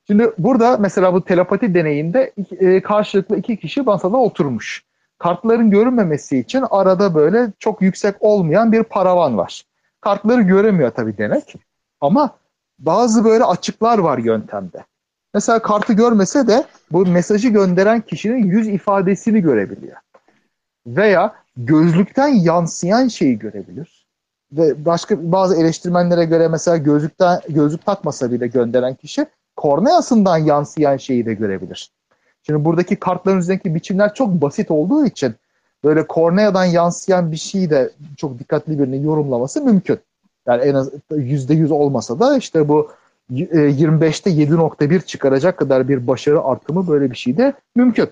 Şimdi burada mesela bu telepati deneyinde e, karşılıklı iki kişi masada oturmuş. Kartların görünmemesi için arada böyle çok yüksek olmayan bir paravan var. Kartları göremiyor tabii denek ama bazı böyle açıklar var yöntemde. Mesela kartı görmese de bu mesajı gönderen kişinin yüz ifadesini görebiliyor. Veya gözlükten yansıyan şeyi görebilir. Ve başka bazı eleştirmenlere göre mesela gözlükten gözlük takmasa bile gönderen kişi korneasından yansıyan şeyi de görebilir. Şimdi buradaki kartların üzerindeki biçimler çok basit olduğu için böyle korneadan yansıyan bir şeyi de çok dikkatli birinin yorumlaması mümkün. Yani en az %100 olmasa da işte bu 25'te e, 7.1 çıkaracak kadar bir başarı artımı böyle bir şey de mümkün.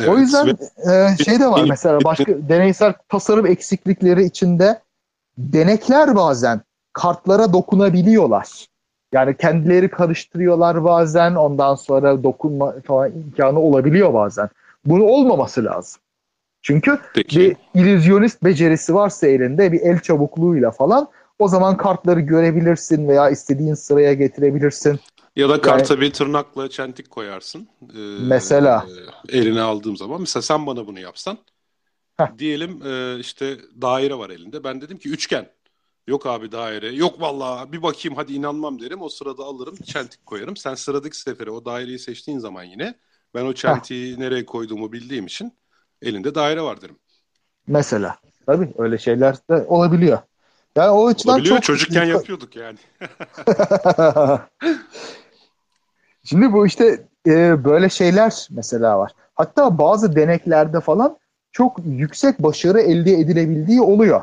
Evet, o yüzden e, şey de var mesela başka (laughs) deneysel tasarım eksiklikleri içinde denekler bazen kartlara dokunabiliyorlar. Yani kendileri karıştırıyorlar bazen ondan sonra dokunma falan imkanı olabiliyor bazen. Bunu olmaması lazım. Çünkü Peki. bir illüzyonist becerisi varsa elinde bir el çabukluğuyla falan o zaman kartları görebilirsin veya istediğin sıraya getirebilirsin. Ya da karta yani, bir tırnakla çentik koyarsın. Ee, mesela. E, eline aldığım zaman. Mesela sen bana bunu yapsan. Heh. Diyelim e, işte daire var elinde. Ben dedim ki üçgen. Yok abi daire. Yok vallahi bir bakayım hadi inanmam derim. O sırada alırım çentik koyarım. Sen sıradaki sefere o daireyi seçtiğin zaman yine ben o çentiği Heh. nereye koyduğumu bildiğim için elinde daire var derim. Mesela. Tabii öyle şeyler de olabiliyor. Yani o açıdan olabiliyor. çok... Çocukken yapıyorduk yani. (laughs) (laughs) Şimdi bu işte e, böyle şeyler mesela var. Hatta bazı deneklerde falan çok yüksek başarı elde edilebildiği oluyor.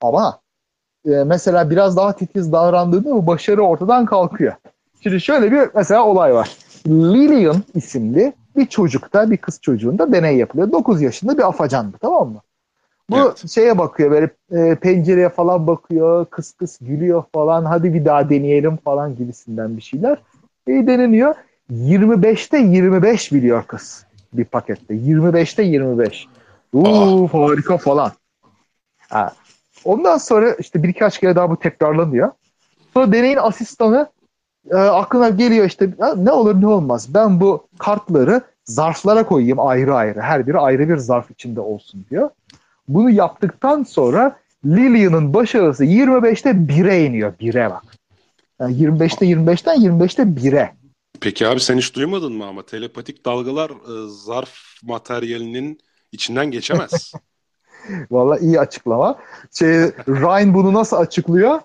Ama e, mesela biraz daha titiz davrandığında bu başarı ortadan kalkıyor. Şimdi şöyle bir mesela olay var. Lillian isimli bir çocukta, bir kız çocuğunda deney yapılıyor. 9 yaşında bir afacandı tamam mı? Bu evet. şeye bakıyor böyle e, pencereye falan bakıyor, kıs kıs gülüyor falan. Hadi bir daha deneyelim falan gibisinden bir şeyler. E, deneniyor. 25'te 25 biliyor kız bir pakette. 25'te 25. Uuu ah. harika falan. Ha. Ondan sonra işte birkaç kere daha bu tekrarlanıyor. Sonra deneyin asistanı e, aklına geliyor işte ne olur ne olmaz. Ben bu kartları zarflara koyayım ayrı ayrı. Her biri ayrı bir zarf içinde olsun diyor. Bunu yaptıktan sonra Lillian'ın başarısı 25'te 1'e iniyor. 1'e bak. Yani 25'te 25'ten 25'te 1'e. Peki abi sen hiç duymadın mı ama telepatik dalgalar e, zarf materyalinin içinden geçemez. (laughs) Valla iyi açıklama. Şey, Ryan bunu nasıl açıklıyor?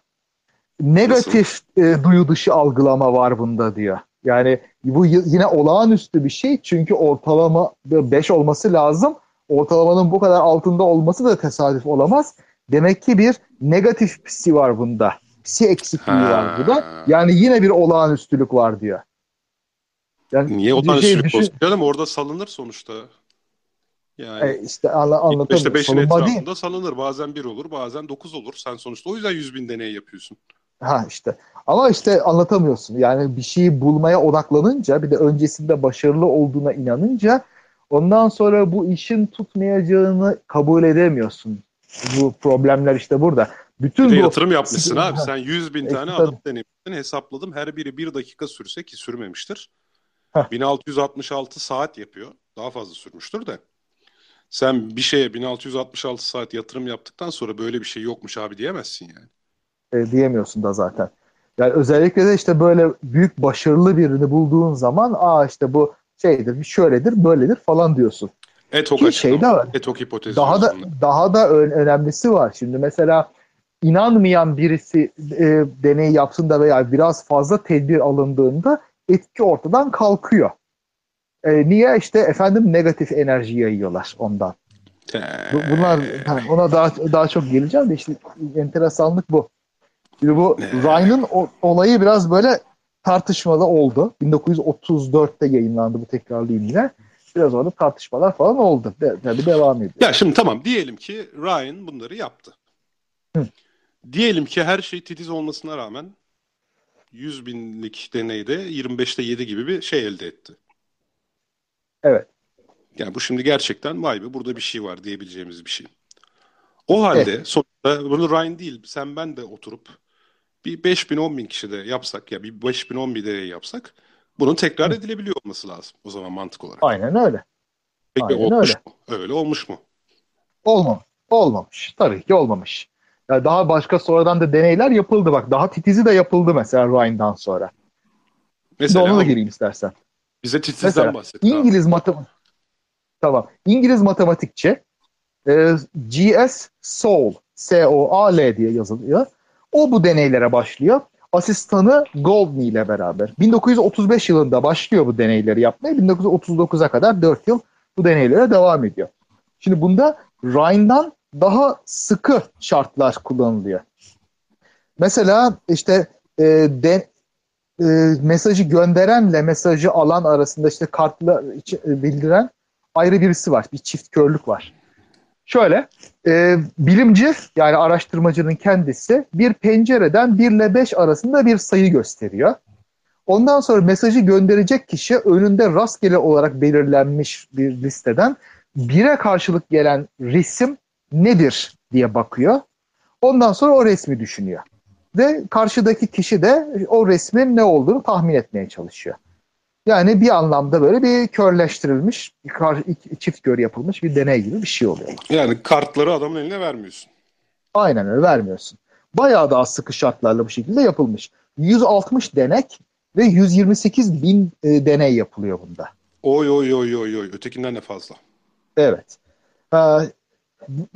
Negatif e, duyu dışı algılama var bunda diyor. Yani bu yine olağanüstü bir şey çünkü ortalama 5 olması lazım. Ortalamanın bu kadar altında olması da tesadüf olamaz. Demek ki bir negatif psi var bunda. Psi eksikliği ha. var burada. Yani yine bir olağanüstülük var diyor. Yani Niye olağanüstülük şey, olsun? Canım orada salınır sonuçta. Yani e işte anla, anlatamıyorum. İşte 5'in etrafında değil. salınır. Bazen 1 olur, bazen 9 olur. Sen sonuçta o yüzden 100 bin deney yapıyorsun. Ha işte. Ama işte anlatamıyorsun. Yani bir şeyi bulmaya odaklanınca bir de öncesinde başarılı olduğuna inanınca Ondan sonra bu işin tutmayacağını kabul edemiyorsun. Bu problemler işte burada. Bütün bir bu yatırım yapmışsın abi. Sen 100 bin tane e, adım denemişsin. Hesapladım. Her biri bir dakika sürse ki sürmemiştir. Heh. 1666 saat yapıyor. Daha fazla sürmüştür de. Sen bir şeye 1666 saat yatırım yaptıktan sonra böyle bir şey yokmuş abi diyemezsin yani. E, diyemiyorsun da zaten. Yani özellikle de işte böyle büyük başarılı birini bulduğun zaman aa işte bu şeydir, şöyledir, böyledir falan diyorsun. Etok Ki şey de var. Etok hipotezi. Daha da daha da önemlisi var. Şimdi mesela inanmayan birisi e, deney yapsın da veya biraz fazla tedbir alındığında etki ortadan kalkıyor. E, niye? işte efendim negatif enerji yayıyorlar ondan. Bunlar yani ona daha daha çok geleceğim de işte enteresanlık bu. Şimdi bu Ryan'ın olayı biraz böyle tartışmalı oldu. 1934'te yayınlandı bu tekrarlayayım yine. Biraz orada tartışmalar falan oldu. De, tabii devam ediyor. Ya şimdi tamam diyelim ki Ryan bunları yaptı. Hı. Diyelim ki her şey titiz olmasına rağmen 100 binlik deneyde 25'te 7 gibi bir şey elde etti. Evet. Yani bu şimdi gerçekten vay be burada bir şey var diyebileceğimiz bir şey. O halde evet. sonuçta bunu Ryan değil sen ben de oturup bir 5 bin 10 bin kişi de yapsak ya bir 5 bin 10 bin deney yapsak bunun tekrar Hı. edilebiliyor olması lazım o zaman mantık olarak. Aynen öyle. Peki Aynen olmuş öyle. mu? Öyle olmuş mu? Olmamış. Olmamış. Tabii ki olmamış. Yani daha başka sonradan da deneyler yapıldı bak. Daha titizi de yapıldı mesela Ryan'dan sonra. Mesela ona da gireyim istersen. Bize titizden bahset. İngiliz matematik Tamam. İngiliz matematikçi e, G.S. Soul S-O-A-L diye yazılıyor. O bu deneylere başlıyor. Asistanı Goldney ile beraber. 1935 yılında başlıyor bu deneyleri yapmaya. 1939'a kadar 4 yıl bu deneylere devam ediyor. Şimdi bunda Rhine'dan daha sıkı şartlar kullanılıyor. Mesela işte e, de, e, mesajı gönderenle mesajı alan arasında işte kartla e, bildiren ayrı birisi var. Bir çift körlük var. Şöyle, e, bilimci yani araştırmacının kendisi bir pencereden 1 ile 5 arasında bir sayı gösteriyor. Ondan sonra mesajı gönderecek kişi önünde rastgele olarak belirlenmiş bir listeden 1'e karşılık gelen resim nedir diye bakıyor. Ondan sonra o resmi düşünüyor. Ve karşıdaki kişi de o resmin ne olduğunu tahmin etmeye çalışıyor. Yani bir anlamda böyle bir körleştirilmiş, bir çift kör yapılmış bir deney gibi bir şey oluyor. Yani kartları adamın eline vermiyorsun. Aynen öyle vermiyorsun. Bayağı daha sıkı şartlarla bu şekilde yapılmış. 160 denek ve 128 bin e, deney yapılıyor bunda. Oy oy oy oy oy. Ötekinden de fazla. Evet. Ee,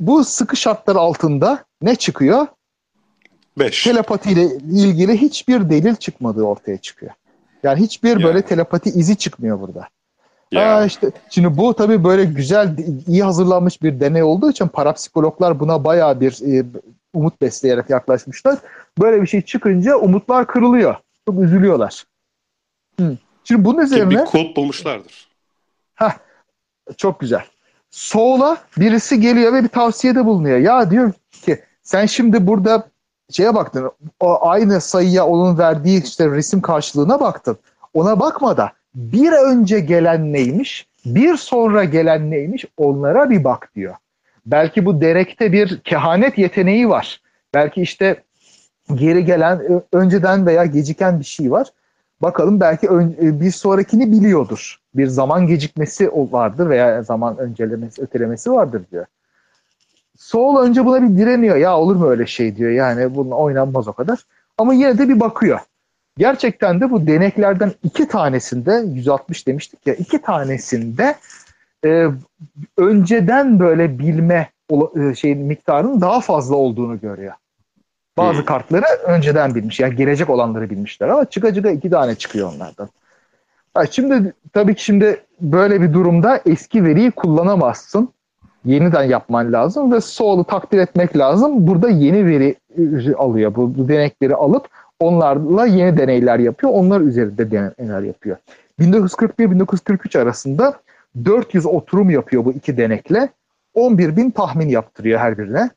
bu sıkı şartlar altında ne çıkıyor? 5. Telepatiyle ilgili hiçbir delil çıkmadığı ortaya çıkıyor. Yani hiçbir yani. böyle telepati izi çıkmıyor burada. Yani. Aa işte şimdi bu tabii böyle güzel, iyi hazırlanmış bir deney olduğu için parapsikologlar buna bayağı bir e, umut besleyerek yaklaşmışlar. Böyle bir şey çıkınca umutlar kırılıyor. Çok üzülüyorlar. Hı. Şimdi bunun üzerine... Bir kod bulmuşlardır. Heh, çok güzel. Soğla birisi geliyor ve bir tavsiyede bulunuyor. Ya diyor ki sen şimdi burada şeye baktın. O aynı sayıya onun verdiği işte resim karşılığına baktın. Ona bakma da bir önce gelen neymiş, bir sonra gelen neymiş onlara bir bak diyor. Belki bu derekte bir kehanet yeteneği var. Belki işte geri gelen önceden veya geciken bir şey var. Bakalım belki ön, bir sonrakini biliyordur. Bir zaman gecikmesi vardır veya zaman öncelemesi, ötelemesi vardır diyor. Soul önce buna bir direniyor. Ya olur mu öyle şey diyor. Yani bunun oynanmaz o kadar. Ama yine de bir bakıyor. Gerçekten de bu deneklerden iki tanesinde 160 demiştik ya iki tanesinde e, önceden böyle bilme e, şeyin miktarının daha fazla olduğunu görüyor. Bazı hmm. kartları önceden bilmiş. Yani gelecek olanları bilmişler ama çıka çıka iki tane çıkıyor onlardan. Ha, şimdi tabii ki şimdi böyle bir durumda eski veriyi kullanamazsın yeniden yapman lazım ve Soğul'u takdir etmek lazım. Burada yeni veri alıyor. Bu, bu denekleri alıp onlarla yeni deneyler yapıyor. Onlar üzerinde deneyler yapıyor. 1941-1943 arasında 400 oturum yapıyor bu iki denekle. 11 bin tahmin yaptırıyor her birine.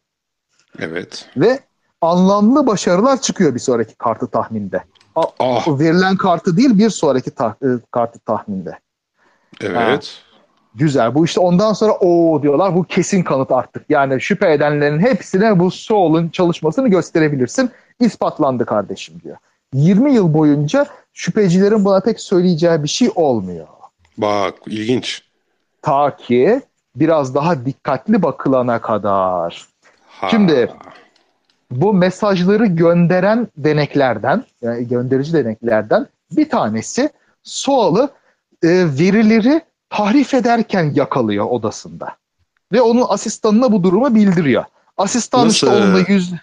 Evet. Ve anlamlı başarılar çıkıyor bir sonraki kartı tahminde. Oh. Verilen kartı değil bir sonraki ta- e, kartı tahminde. Evet. Güzel. Bu işte ondan sonra o diyorlar. Bu kesin kanıt artık. Yani şüphe edenlerin hepsine bu Soul'un çalışmasını gösterebilirsin. İspatlandı kardeşim diyor. 20 yıl boyunca şüphecilerin buna pek söyleyeceği bir şey olmuyor. Bak ilginç. Ta ki biraz daha dikkatli bakılana kadar. Ha. Şimdi bu mesajları gönderen deneklerden, yani gönderici deneklerden bir tanesi Soğal'ı e, verileri tahrif ederken yakalıyor odasında. Ve onun asistanına bu durumu bildiriyor. Asistan işte Nasıl? onunla yüz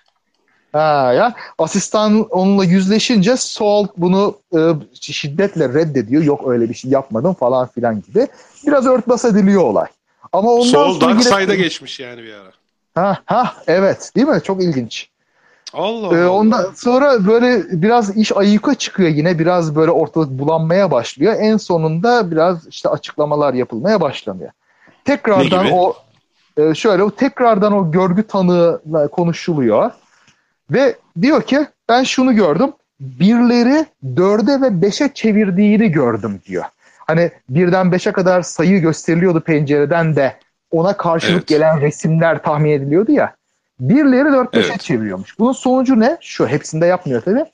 ha ya asistan onunla yüzleşince Saul bunu e, şiddetle reddediyor. Yok öyle bir şey yapmadım falan filan gibi. Biraz örtbas ediliyor olay. Ama ondan Sol sonra Dark yine- geçmiş yani bir ara. Ha, ha evet değil mi? Çok ilginç. Allah Ee, ondan sonra böyle biraz iş ayyuka çıkıyor yine. Biraz böyle ortalık bulanmaya başlıyor. En sonunda biraz işte açıklamalar yapılmaya başlanıyor. Tekrardan o e, şöyle o tekrardan o görgü tanığıyla konuşuluyor. Ve diyor ki ben şunu gördüm. Birleri dörde ve beşe çevirdiğini gördüm diyor. Hani birden beşe kadar sayı gösteriliyordu pencereden de ona karşılık Evet. gelen resimler tahmin ediliyordu ya. Birileri 4-5'e Evet. çeviriyormuş. Bunun sonucu ne? Şu hepsinde yapmıyor tabii.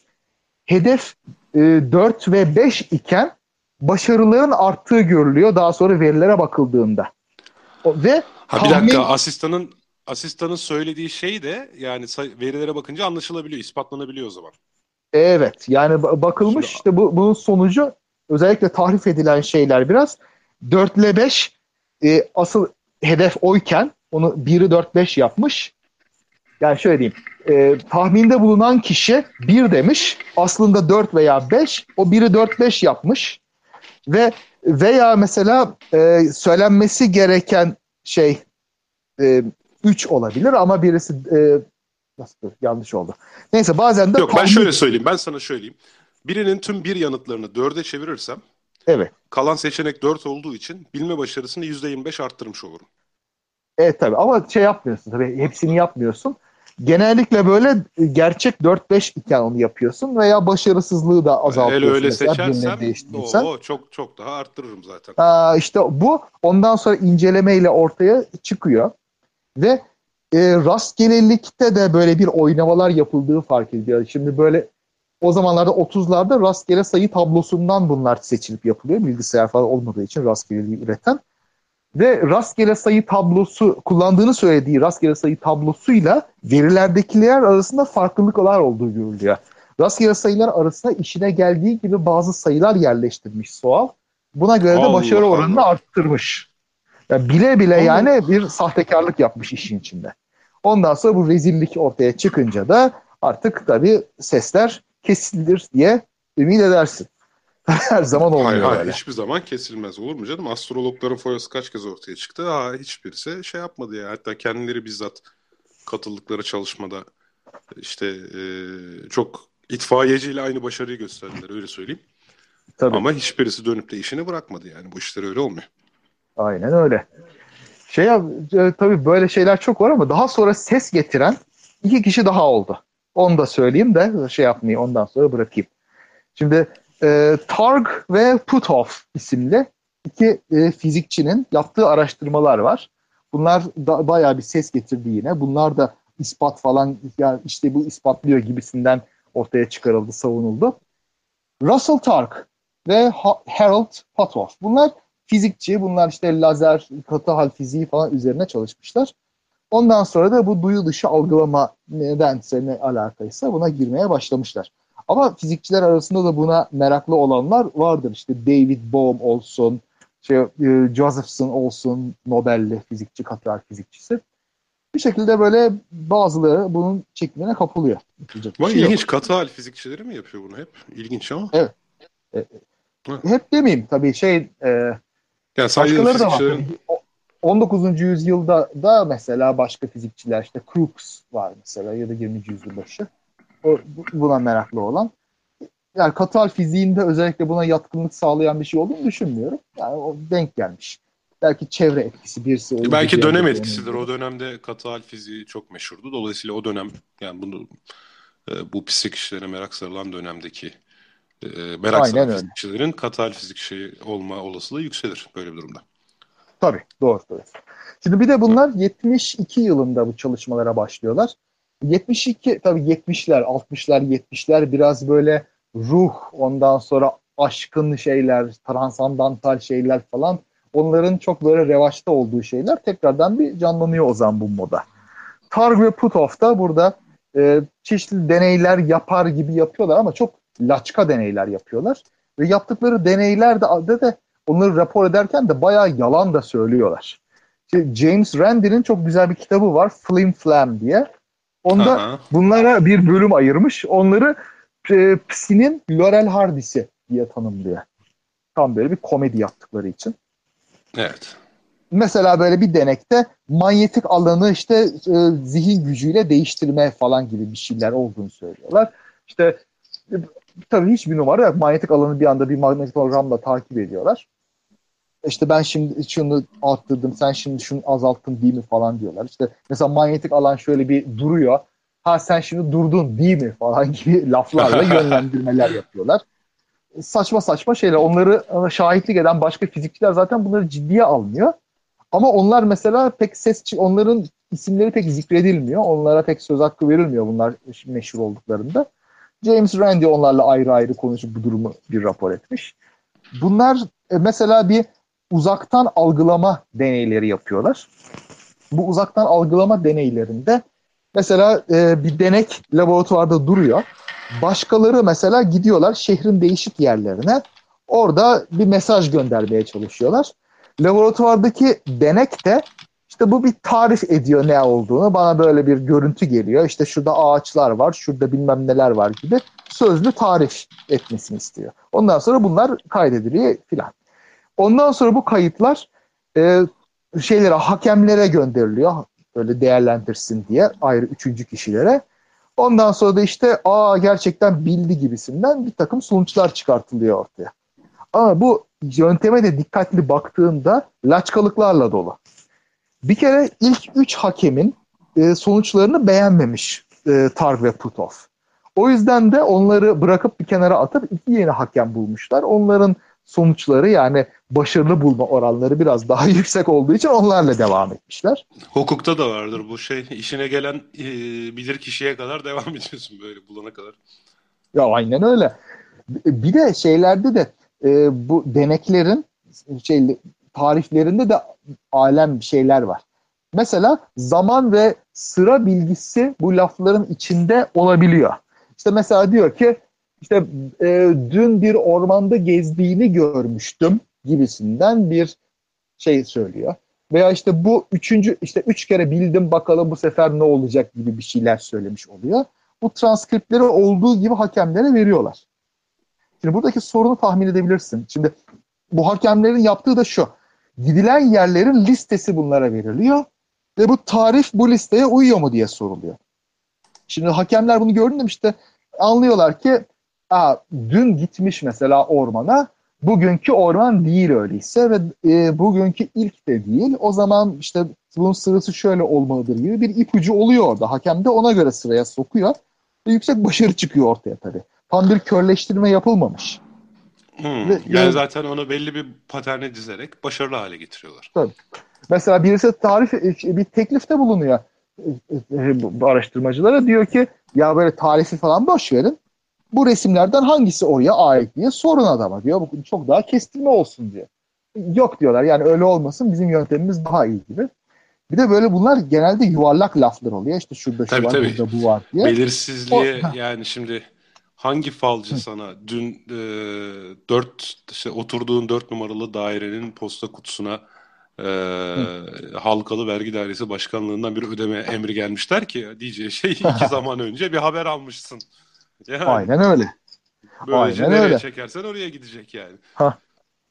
Hedef e, 4 ve 5 iken başarıların arttığı görülüyor daha sonra verilere bakıldığında. Ve Ha bir tahmin- dakika asistanın asistanın söylediği şey de yani verilere bakınca anlaşılabiliyor, ispatlanabiliyor o zaman. Evet yani ba- bakılmış Şimdi- işte bu, bunun sonucu özellikle tahrif edilen şeyler biraz 4 ile 5 e, asıl hedef oyken onu 1'i 4-5 yapmış. Yani şöyle diyeyim e, tahminde bulunan kişi 1 demiş aslında 4 veya 5 o 1'i 4-5 yapmış ve veya mesela e, söylenmesi gereken şey 3 olabilir ama birisi e, nasıl yanlış oldu. Neyse bazen de Yok ben tahmin- şöyle söyleyeyim, ben sana söyleyeyim. Birinin tüm bir yanıtlarını dörde çevirirsem Evet. kalan seçenek 4 olduğu için bilme başarısını %25 arttırmış olurum. Evet tabii ama şey yapmıyorsun tabii hepsini yapmıyorsun. Genellikle böyle gerçek 4-5 iken onu yapıyorsun veya başarısızlığı da azaltıyorsun. Öyle öyle seçersem değiştirirsen. o çok çok daha arttırırım zaten. Aa, işte bu ondan sonra incelemeyle ortaya çıkıyor ve e, rastgelelikte de böyle bir oynamalar yapıldığı fark ediliyor. Şimdi böyle o zamanlarda 30'larda rastgele sayı tablosundan bunlar seçilip yapılıyor. Bilgisayar falan olmadığı için rastgeleliği üreten. Ve rastgele sayı tablosu kullandığını söylediği rastgele sayı tablosuyla verilerdekiler arasında farklılıklar olduğu görülüyor. Rastgele sayılar arasında işine geldiği gibi bazı sayılar yerleştirmiş Soal. Buna göre de Allah başarı oranını arttırmış. Yani bile bile Allah. yani bir sahtekarlık yapmış işin içinde. Ondan sonra bu rezillik ortaya çıkınca da artık tabii sesler kesilir diye ümit edersin. (laughs) Her zaman olmuyor Hayır, hayır hiçbir zaman kesilmez olur mu canım? Astrologların foyası kaç kez ortaya çıktı? Ha, hiçbirisi şey yapmadı ya. Hatta kendileri bizzat katıldıkları çalışmada işte e, çok itfaiyeciyle aynı başarıyı gösterdiler öyle söyleyeyim. Tabii. Ama hiçbirisi dönüp de işini bırakmadı yani. Bu işler öyle olmuyor. Aynen öyle. Şey e, tabii böyle şeyler çok var ama daha sonra ses getiren iki kişi daha oldu. Onu da söyleyeyim de şey yapmayayım ondan sonra bırakayım. Şimdi e, Targ ve Puthoff isimli iki e, fizikçinin yaptığı araştırmalar var. Bunlar da bayağı bir ses getirdi yine. Bunlar da ispat falan ya işte bu ispatlıyor gibisinden ortaya çıkarıldı, savunuldu. Russell Targ ve Ha- Harold Puthoff. Bunlar fizikçi. Bunlar işte lazer, katı hal fiziği falan üzerine çalışmışlar. Ondan sonra da bu duyu dışı algılama nedense ne alakaysa buna girmeye başlamışlar. Ama fizikçiler arasında da buna meraklı olanlar vardır. İşte David Bohm olsun, şey, e, Josephson olsun, Nobel'li fizikçi, katı hal fizikçisi. Bir şekilde böyle bazıları bunun çekimine kapılıyor. Vay şey ilginç katı hal fizikçileri mi yapıyor bunu hep? İlginç ama. Hep demeyeyim tabii şey e, Yani sadece Başkaları da var. fizikçilerin O- 19. yüzyılda da mesela başka fizikçiler işte Crookes var mesela ya da 20. yüzyıl başı. Buna meraklı olan. Yani katal fiziğinde özellikle buna yatkınlık sağlayan bir şey olduğunu düşünmüyorum. Yani o denk gelmiş. Belki çevre etkisi birisi. olur, belki dönem etkisidir. O dönemde katı hal fiziği çok meşhurdu. Dolayısıyla o dönem yani bunu e, bu pislik işlere merak sarılan dönemdeki e, merak Aynen saran öyle. fizikçilerin hal fizik şeyi olma olasılığı yükselir böyle bir durumda. Tabii doğru. doğru. Şimdi bir de bunlar 72 yılında bu çalışmalara başlıyorlar. 72 tabii 70'ler, 60'lar, 70'ler biraz böyle ruh, ondan sonra aşkın şeyler, transandantal şeyler falan onların çok böyle revaçta olduğu şeyler tekrardan bir canlanıyor o zaman bu moda. Targ ve Puthoff da burada e, çeşitli deneyler yapar gibi yapıyorlar ama çok laçka deneyler yapıyorlar. Ve yaptıkları deneylerde de, de onları rapor ederken de bayağı yalan da söylüyorlar. James Randi'nin çok güzel bir kitabı var Flim Flam diye. Onda Aha. bunlara bir bölüm ayırmış. Onları e, Psi'nin Laurel Hardy'si diye tanımlıyor. Tam böyle bir komedi yaptıkları için. Evet. Mesela böyle bir denekte manyetik alanı işte e, zihin gücüyle değiştirme falan gibi bir şeyler olduğunu söylüyorlar. İşte e, tabii hiçbir numara yok. Manyetik alanı bir anda bir magnetogramla takip ediyorlar. İşte ben şimdi şunu arttırdım, sen şimdi şunu azalttın değil mi falan diyorlar. İşte mesela manyetik alan şöyle bir duruyor. Ha sen şimdi durdun değil mi falan (laughs) gibi laflarla (laughs) yönlendirmeler yapıyorlar. Saçma saçma şeyler. Onları e, şahitlik eden başka fizikçiler zaten bunları ciddiye almıyor. Ama onlar mesela pek ses onların isimleri pek zikredilmiyor. Onlara pek söz hakkı verilmiyor bunlar meşhur olduklarında. James Randi onlarla ayrı ayrı konuşup bu durumu bir rapor etmiş. Bunlar e, mesela bir uzaktan algılama deneyleri yapıyorlar. Bu uzaktan algılama deneylerinde mesela e, bir denek laboratuvarda duruyor. Başkaları mesela gidiyorlar şehrin değişik yerlerine. Orada bir mesaj göndermeye çalışıyorlar. Laboratuvardaki denek de işte bu bir tarif ediyor ne olduğunu. Bana böyle bir görüntü geliyor. İşte şurada ağaçlar var, şurada bilmem neler var gibi sözlü tarif etmesini istiyor. Ondan sonra bunlar kaydediliyor filan. Ondan sonra bu kayıtlar e, şeylere, hakemlere gönderiliyor. Böyle değerlendirsin diye ayrı üçüncü kişilere. Ondan sonra da işte aa gerçekten bildi gibisinden bir takım sonuçlar çıkartılıyor ortaya. Ama bu yönteme de dikkatli baktığında laçkalıklarla dolu. Bir kere ilk üç hakemin e, sonuçlarını beğenmemiş e, Targ ve Puthoff. O yüzden de onları bırakıp bir kenara atıp iki yeni hakem bulmuşlar. Onların sonuçları yani başarılı bulma oranları biraz daha (laughs) yüksek olduğu için onlarla devam etmişler. Hukukta da vardır bu şey. işine gelen e, bilir kişiye kadar devam (laughs) ediyorsun böyle bulana kadar. Ya aynen öyle. Bir de şeylerde de e, bu deneklerin şey tariflerinde de alem şeyler var. Mesela zaman ve sıra bilgisi bu lafların içinde olabiliyor. İşte mesela diyor ki işte e, dün bir ormanda gezdiğini görmüştüm gibisinden bir şey söylüyor. Veya işte bu üçüncü işte üç kere bildim bakalım bu sefer ne olacak gibi bir şeyler söylemiş oluyor. Bu transkriptleri olduğu gibi hakemlere veriyorlar. Şimdi buradaki sorunu tahmin edebilirsin. Şimdi bu hakemlerin yaptığı da şu. Gidilen yerlerin listesi bunlara veriliyor ve bu tarif bu listeye uyuyor mu diye soruluyor. Şimdi hakemler bunu gördüğünde işte anlıyorlar ki Aa, dün gitmiş mesela ormana bugünkü orman değil öyleyse ve e, bugünkü ilk de değil. O zaman işte bunun sırası şöyle olmalıdır gibi bir ipucu oluyor orada. Hakem de ona göre sıraya sokuyor ve yüksek başarı çıkıyor ortaya tabii. Tam bir körleştirme yapılmamış. Hmm, ve, yani e, zaten onu belli bir paterne dizerek başarılı hale getiriyorlar. Tabii. Mesela birisi tarif bir teklifte bulunuyor bu araştırmacılara diyor ki ya böyle tarifi falan boş verin bu resimlerden hangisi oraya ait diye sorun adama diyor. Bu çok daha kestirme olsun diyor. Yok diyorlar yani öyle olmasın bizim yöntemimiz daha iyi gibi. Bir de böyle bunlar genelde yuvarlak laflar oluyor. İşte şurada şu tabii, var, tabii. burada bu var diye. Belirsizliğe o, yani şimdi hangi falcı Hı. sana dün e, dört işte oturduğun dört numaralı dairenin posta kutusuna e, halkalı vergi dairesi başkanlığından bir ödeme emri gelmişler ki diyeceği şey iki (laughs) zaman önce bir haber almışsın. Yani, Aynen öyle. Böylece Aynen nereye öyle. çekersen oraya gidecek yani. Ha.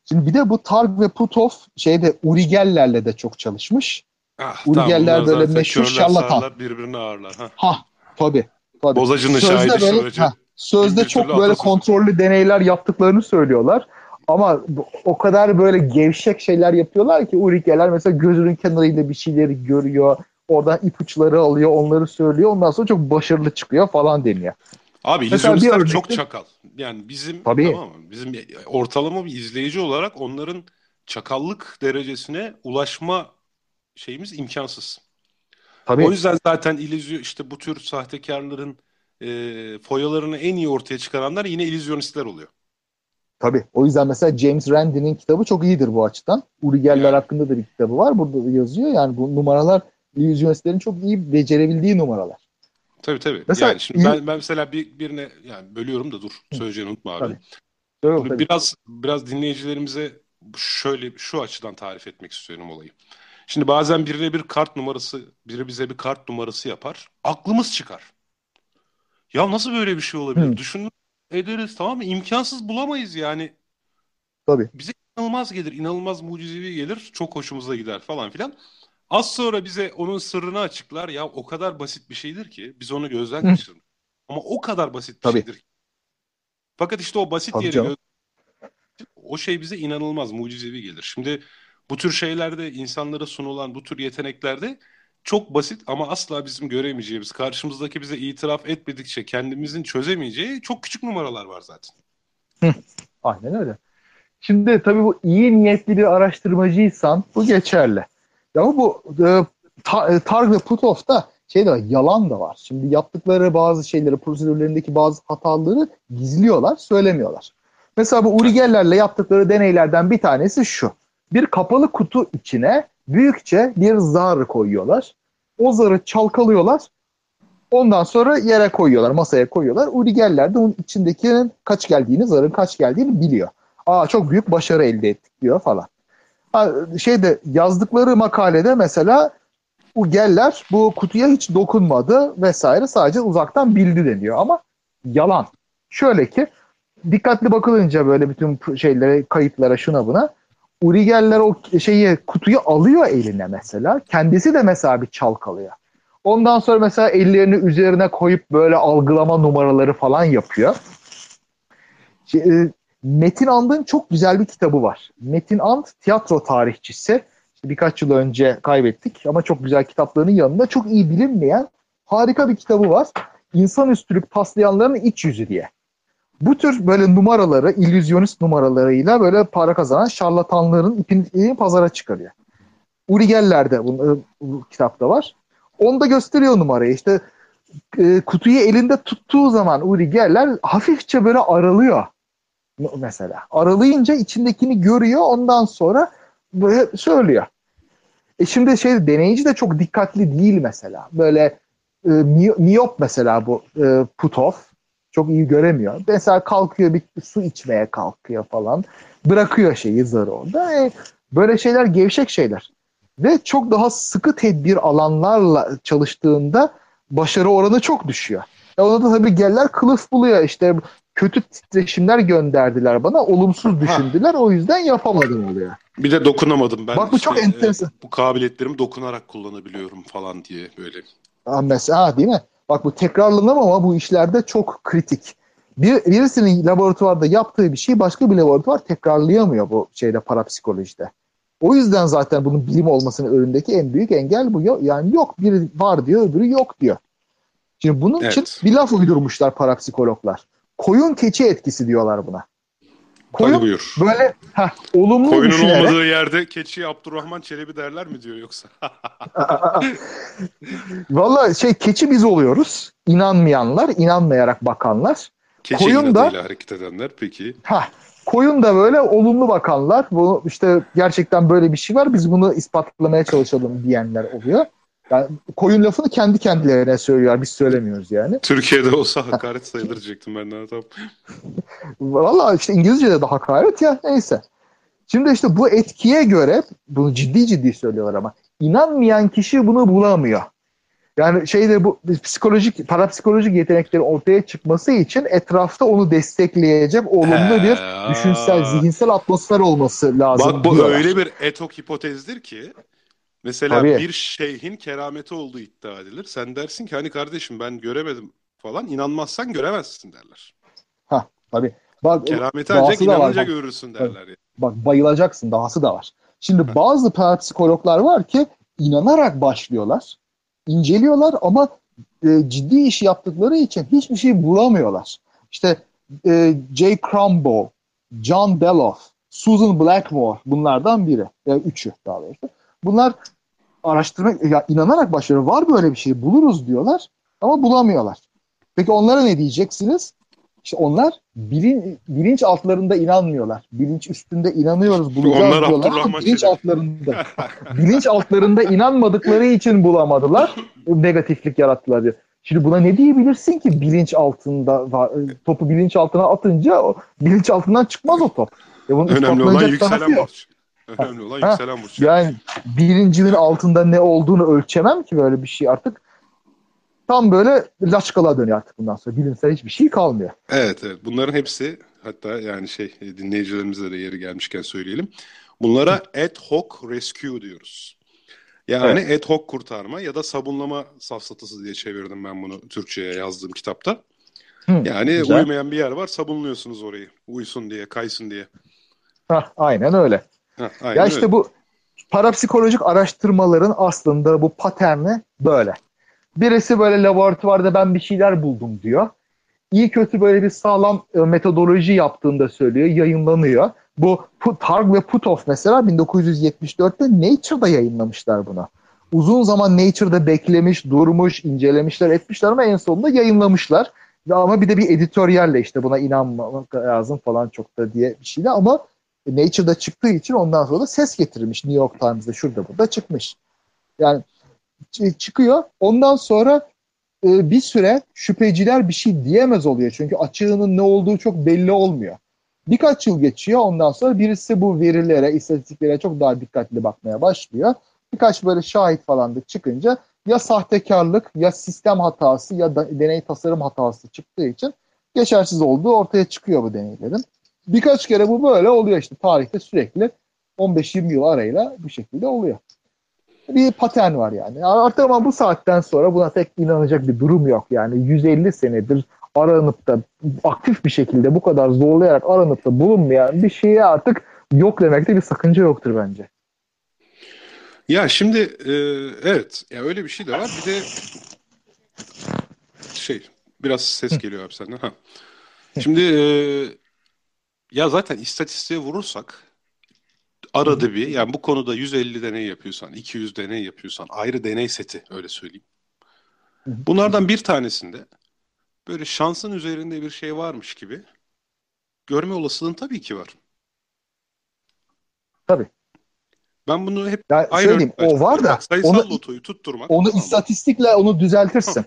Şimdi bir de bu Targ ve Putov şeyde Urigellerle de çok çalışmış. Ah, Urigeller tamam, böyle meşhur şarlatan. birbirini ağırlar. Ha, ha tabii. tabii. Bozacının şahidi böyle. Ha, sözde çok böyle kontrollü deneyler yaptıklarını söylüyorlar. Ama o kadar böyle gevşek şeyler yapıyorlar ki Urigeller mesela gözünün kenarıyla bir şeyleri görüyor. Oradan ipuçları alıyor, onları söylüyor. Ondan sonra çok başarılı çıkıyor falan deniyor. Abi illüzyonistler örnekte... çok çakal. Yani bizim Tabii. tamam mı? Bizim ortalama bir izleyici olarak onların çakallık derecesine ulaşma şeyimiz imkansız. Tabii. O yüzden zaten illüzyon işte bu tür sahtekarların e, foyalarını en iyi ortaya çıkaranlar yine illüzyonistler oluyor. Tabii. O yüzden mesela James Randi'nin kitabı çok iyidir bu açıdan. Uri Geller Yani. hakkında da bir kitabı var. Burada da yazıyor. Yani bu numaralar illüzyonistlerin çok iyi becerebildiği numaralar. Tabii tabii. Mesela yani şimdi ben, ben mesela bir, birine yani bölüyorum da dur söyleyeceğini unutma abi. Tabii. Doğru, tabii. biraz biraz dinleyicilerimize şöyle şu açıdan tarif etmek istiyorum olayı. Şimdi bazen birine bir kart numarası, biri bize bir kart numarası yapar. Aklımız çıkar. Ya nasıl böyle bir şey olabilir? Hı. Düşün ederiz tamam mı? İmkansız bulamayız yani. Tabii. Bize inanılmaz gelir, inanılmaz mucizevi gelir. Çok hoşumuza gider falan filan. Az sonra bize onun sırrını açıklar. Ya o kadar basit bir şeydir ki biz onu gözden Hı. kaçırdık. Ama o kadar basit bir Tabii. şeydir. ki. Fakat işte o basit Tabii yeri göz- o şey bize inanılmaz mucizevi gelir. Şimdi bu tür şeylerde insanlara sunulan bu tür yeteneklerde çok basit ama asla bizim göremeyeceğimiz, karşımızdaki bize itiraf etmedikçe kendimizin çözemeyeceği çok küçük numaralar var zaten. Aynen öyle. Şimdi tabii bu iyi niyetli bir araştırmacıysan bu geçerli. Ya bu e, e, Targ ve Puthoff'ta şey de var, yalan da var. Şimdi yaptıkları bazı şeyleri, prosedürlerindeki bazı hataları gizliyorlar, söylemiyorlar. Mesela bu Uri Geller'le yaptıkları deneylerden bir tanesi şu. Bir kapalı kutu içine büyükçe bir zar koyuyorlar. O zarı çalkalıyorlar. Ondan sonra yere koyuyorlar, masaya koyuyorlar. Uri Geller de onun içindekinin kaç geldiğini, zarın kaç geldiğini biliyor. Aa çok büyük başarı elde ettik diyor falan. Şeyde yazdıkları makalede mesela bu Geller bu kutuya hiç dokunmadı vesaire sadece uzaktan bildi deniyor ama yalan. Şöyle ki dikkatli bakılınca böyle bütün şeylere, kayıtlara şuna buna Uri Geller o şeyi kutuyu alıyor eline mesela. Kendisi de mesela bir çalkalıyor. Ondan sonra mesela ellerini üzerine koyup böyle algılama numaraları falan yapıyor. Metin And'ın çok güzel bir kitabı var. Metin And tiyatro tarihçisi. İşte birkaç yıl önce kaybettik ama çok güzel kitaplarının yanında çok iyi bilinmeyen harika bir kitabı var. İnsanüstülük taslayanların iç yüzü diye. Bu tür böyle numaraları, illüzyonist numaralarıyla böyle para kazanan şarlatanların ipini pazara çıkarıyor. Uri Geller de bu, bu kitapta var. Onda gösteriyor numarayı. İşte e, kutuyu elinde tuttuğu zaman Uri Geller hafifçe böyle aralıyor mesela. Aralayınca içindekini görüyor ondan sonra böyle söylüyor. E şimdi şey deneyici de çok dikkatli değil mesela. Böyle e, mi- miyop mesela bu e, Puthoff çok iyi göremiyor. Mesela kalkıyor bir su içmeye kalkıyor falan. Bırakıyor şeyi zarı orada. E, böyle şeyler gevşek şeyler. Ve çok daha sıkı tedbir alanlarla çalıştığında başarı oranı çok düşüyor. E ona da tabii geller kılıf buluyor. İşte kötü titreşimler gönderdiler bana. Olumsuz düşündüler. O yüzden yapamadım oluyor. Bir de dokunamadım ben. Bak bu çok işte, enteresan. e, bu kabiliyetlerimi dokunarak kullanabiliyorum falan diye böyle. Ha, mesela ha, değil mi? Bak bu tekrarlanamama bu işlerde çok kritik. Bir, birisinin laboratuvarda yaptığı bir şeyi başka bir laboratuvar tekrarlayamıyor bu şeyde parapsikolojide. O yüzden zaten bunun bilim olmasının önündeki en büyük engel bu. Yani yok biri var diyor öbürü yok diyor. Şimdi bunun Evet. için bir laf uydurmuşlar parapsikologlar. Koyun keçi etkisi diyorlar buna. Hadi Koyun buyur. böyle heh, olumlu Koyunun düşünerek olmadığı yerde keçiye Abdurrahman Çelebi derler mi diyor yoksa? (laughs) Valla şey keçi biz oluyoruz. İnanmayanlar, inanmayarak bakanlar. Keçi Koyun da- hareket edenler peki. Ha, koyun da böyle olumlu bakanlar. Bu işte gerçekten böyle bir şey var. Biz bunu ispatlamaya çalışalım diyenler oluyor. Yani koyun lafını kendi kendilerine söylüyorlar. Biz söylemiyoruz yani. Türkiye'de olsa hakaret sayılır diyecektim ben de. (laughs) Valla işte İngilizce'de de hakaret ya neyse. Şimdi işte bu etkiye göre bunu ciddi ciddi söylüyorlar ama inanmayan kişi bunu bulamıyor. Yani şeyde bu psikolojik, parapsikolojik yeteneklerin ortaya çıkması için etrafta onu destekleyecek olumlu bir düşünsel, zihinsel atmosfer olması lazım. Bak bu diyorlar. öyle bir etok hipotezdir ki mesela Tabii. bir şeyhin kerameti olduğu iddia edilir. Sen dersin ki hani kardeşim ben göremedim falan. İnanmazsan göremezsin derler. Ha, tabii. Bak, Kerameti ancak var, inanınca bak. görürsün derler. ya. bak bayılacaksın dahası da var. Şimdi bazı parapsikologlar var ki inanarak başlıyorlar. inceliyorlar ama e, ciddi iş yaptıkları için hiçbir şey bulamıyorlar. İşte e, Jay Crumbo, John Beloff, Susan Blackmore bunlardan biri. Yani üçü daha doğrusu. Bunlar araştırma ya inanarak başlıyor. Var böyle bir şey buluruz diyorlar ama bulamıyorlar. Peki onlara ne diyeceksiniz? İşte onlar bilin, bilinç altlarında inanmıyorlar. Bilinç üstünde inanıyoruz bulacağız Onlar diyorlar ama bilinç Çelebi. altlarında (laughs) bilinç altlarında inanmadıkları için bulamadılar. Negatiflik yarattılar diyor. Şimdi buna ne diyebilirsin ki bilinç altında topu bilinç altına atınca o bilinç altından çıkmaz o top. Ya bunun Önemli olan yükselen yok. Önemli olan Ha. yükselen burç. Yani bilincimin altında ne olduğunu ölçemem ki böyle bir şey artık. Tam böyle laçkalığa dönüyor artık bundan sonra. Bilimsel hiçbir şey kalmıyor. Evet evet bunların hepsi hatta yani şey e, dinleyicilerimize de yeri gelmişken söyleyelim. Bunlara ad hoc rescue diyoruz. Yani ad hoc kurtarma ya da sabunlama safsatası diye çevirdim ben bunu Türkçe'ye yazdığım kitapta. Hı, Yani güzel. uyumayan bir yer var sabunluyorsunuz orayı. Uyusun diye, kaysın diye. Hah, aynen öyle. Aynen Ya işte öyle. bu parapsikolojik araştırmaların aslında bu paterni böyle. Birisi böyle laboratuvarda ben bir şeyler buldum diyor. İyi kötü böyle bir sağlam e, metodoloji yaptığında söylüyor, yayınlanıyor. Bu Targ ve Puthoff mesela 1974'te Nature'da yayınlamışlar bunu. Uzun zaman Nature'da beklemiş, durmuş, incelemişler, etmişler ama en sonunda yayınlamışlar. Ama bir de bir editöryalle işte buna inanmamak lazım falan çok da diye bir şeyle ama Nature'da çıktığı için ondan sonra da ses getirmiş. New York Times'da şurada burada çıkmış. Yani çıkıyor. Ondan sonra e, bir süre şüpheciler bir şey diyemez oluyor. Çünkü açığının ne olduğu çok belli olmuyor. Birkaç yıl geçiyor. Ondan sonra birisi bu verilere, istatistiklere çok daha dikkatli bakmaya başlıyor. Birkaç böyle şahit falan da çıkınca ya sahtekarlık ya sistem hatası ya da deney tasarım hatası çıktığı için geçersiz olduğu ortaya çıkıyor bu deneylerin. Birkaç kere bu böyle oluyor işte tarihte sürekli 15-20 yıl arayla bu şekilde oluyor. Bir patern var yani. Artık ama bu saatten sonra buna pek inanacak bir durum yok. Yani 150 senedir aranıp da aktif bir şekilde bu kadar zorlayarak aranıp da bulunmayan bir şeye artık yok demekte bir sakınca yoktur bence. Ya şimdi e, evet ya öyle bir şey de var. Bir de şey biraz ses geliyor abi senden. Ha. Şimdi e, ya zaten istatistiğe vurursak arada bir yani bu konuda 150 deney yapıyorsan, 200 deney yapıyorsan ayrı deney seti öyle söyleyeyim. Bunlardan bir tanesinde böyle şansın üzerinde bir şey varmış gibi görme olasılığın tabii ki var. Tabii. Ben bunu hep Ya aynı söyleyeyim o var da onu, lotoyu tutturmak onu istatistikle onu düzeltirsin.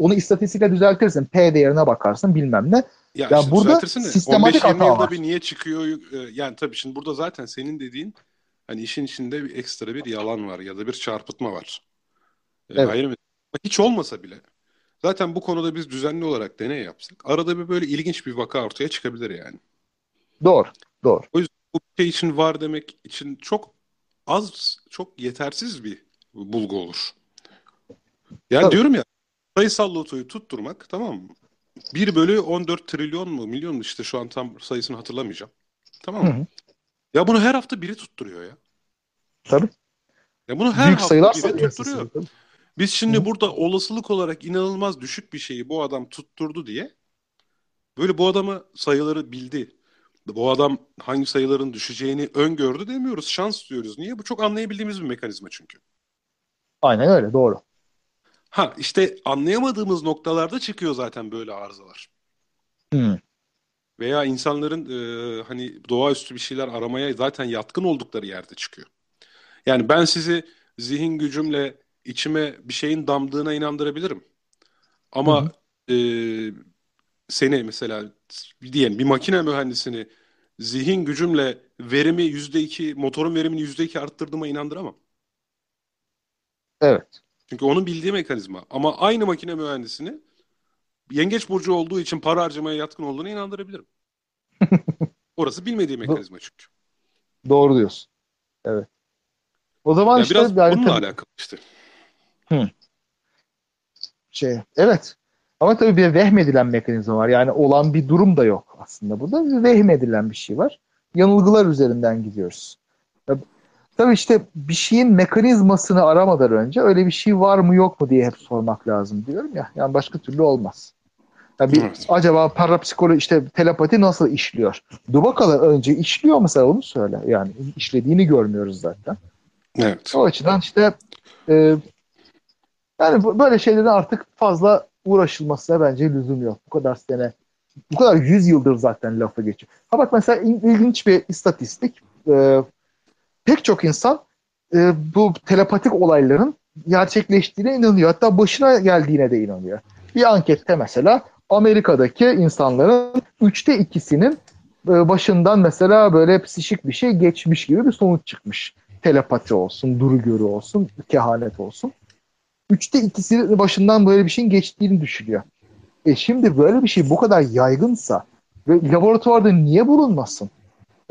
Onu istatistikle düzeltirsin. P değerine bakarsın bilmem ne. Ya, Ya işte burada sistematik 15-20 hata yılda var. bir niye çıkıyor? e, Yani tabii şimdi burada zaten senin dediğin hani işin içinde bir ekstra bir yalan var ya da bir çarpıtma var. E, Evet. Ayrı mı? Hiç olmasa bile zaten bu konuda biz düzenli olarak deney yapsak arada bir böyle ilginç bir vaka ortaya çıkabilir yani. Doğru. Doğru. O yüzden bu şey için var demek için çok az, çok yetersiz bir bulgu olur. Yani Tabii. diyorum ya sayısal lotoyu tutturmak tamam mı? 1 bölü 14 trilyon mu milyon mu işte şu an tam sayısını hatırlamayacağım. Tamam Hı mı? hı. Ya bunu her hafta biri tutturuyor ya. Tabii. Ya bunu her Büyük hafta biri tutturuyor. Biz şimdi Hı. burada olasılık olarak inanılmaz düşük bir şeyi bu adam tutturdu diye böyle bu adamı sayıları bildi. Bu adam hangi sayıların düşeceğini öngördü demiyoruz. Şans diyoruz. Niye? Bu çok anlayabildiğimiz bir mekanizma çünkü. Aynen öyle. Doğru. Ha işte anlayamadığımız noktalarda çıkıyor zaten böyle arızalar. Hı. Veya insanların e, hani doğaüstü bir şeyler aramaya zaten yatkın oldukları yerde çıkıyor. Yani ben sizi zihin gücümle içime bir şeyin damdığına inandırabilirim. Ama e, seni mesela diyelim bir makine mühendisini zihin gücümle verimi yüzde iki, motorun verimini yüzde iki arttırdığıma inandıramam. Evet. Çünkü onun bildiği mekanizma. Ama aynı makine mühendisini yengeç burcu olduğu için para harcamaya yatkın olduğuna inandırabilirim. (laughs) Orası bilmediği mekanizma çünkü. doğru diyorsun. Evet. O zaman Ya işte biraz yani bununla tabii alakalı işte. şey evet. Ama tabii bir vehmedilen mekanizma var. Yani olan bir durum da yok aslında burada. Bir vehmedilen bir şey var. Yanılgılar üzerinden gidiyoruz. Tabii işte bir şeyin mekanizmasını aramadan önce öyle bir şey var mı yok mu diye hep sormak lazım diyorum ya. Yani başka türlü olmaz. Yani bir, evet. acaba parapsikoloji işte telepati nasıl işliyor? Dur bakalım önce işliyor mesela onu söyle. Yani işlediğini görmüyoruz zaten. Evet. O açıdan işte e, yani böyle şeylerin artık fazla uğraşılmasına bence lüzum yok. Bu kadar sene, bu kadar yüz yıldır zaten lafa geçiyor. Ha bak mesela ilginç bir istatistik. E, pek çok insan e, bu telepatik olayların gerçekleştiğine inanıyor. Hatta başına geldiğine de inanıyor. Bir ankette mesela Amerika'daki insanların üçte ikisinin e, başından mesela böyle psişik bir şey geçmiş gibi bir sonuç çıkmış. Telepati olsun, duru görü olsun, kehanet olsun. Üçte ikisi başından böyle bir şeyin geçtiğini düşünüyor. E şimdi böyle bir şey bu kadar yaygınsa ve laboratuvarda niye bulunmasın?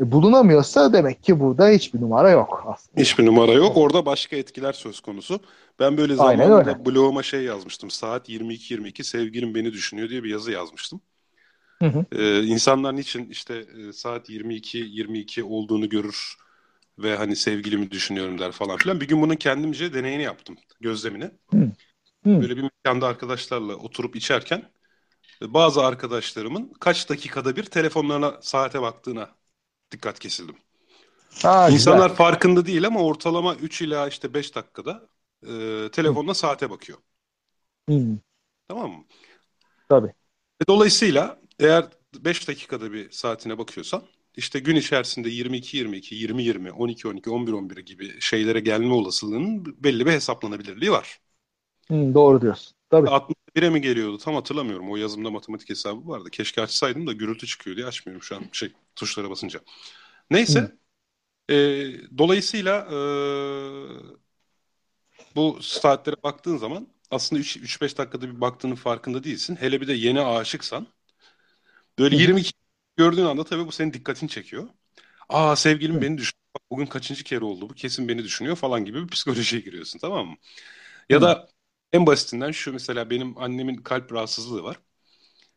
E bulunamıyorsa demek ki burada hiçbir numara yok aslında. Hiçbir numara yok. Orada başka etkiler söz konusu. Ben böyle zamanında bloguma şey yazmıştım. Saat 22.22 sevgilim beni düşünüyor diye bir yazı yazmıştım. Hı hı. Ee, insanlar niçin işte e, saat 22-22 olduğunu görür ve hani sevgilimi düşünüyorum der falan filan. Bir gün bunun kendimce deneyini yaptım, gözlemini. Hı. Hı. Böyle bir mekanda arkadaşlarla oturup içerken e, bazı arkadaşlarımın kaç dakikada bir telefonlarına saate baktığına dikkat kesildim. Ha, İnsanlar güzel. farkında değil ama ortalama 3 ila işte 5 dakikada e, telefonla Hı. saate bakıyor. Hı. Tamam mı? Tabii. E, dolayısıyla eğer 5 dakikada bir saatine bakıyorsan işte gün içerisinde 22-22, 20-20, 12-12, 11-11 gibi şeylere gelme olasılığının belli bir hesaplanabilirliği var. Hı, doğru diyorsun. Tabii. 61'e mi geliyordu tam hatırlamıyorum. O yazımda matematik hesabı vardı. Keşke açsaydım da gürültü çıkıyor diye açmıyorum şu an şey tuşlara basınca. Neyse. E, dolayısıyla e, bu saatlere baktığın zaman aslında 3-5 dakikada bir baktığının farkında değilsin. Hele bir de yeni aşıksan böyle Hı. 22 gördüğün anda tabii bu senin dikkatini çekiyor. Aa sevgilim Hı. beni düşünüyor. Bugün kaçıncı kere oldu bu kesin beni düşünüyor falan gibi bir psikolojiye giriyorsun tamam mı? Ya da en basitinden şu mesela benim annemin kalp rahatsızlığı var.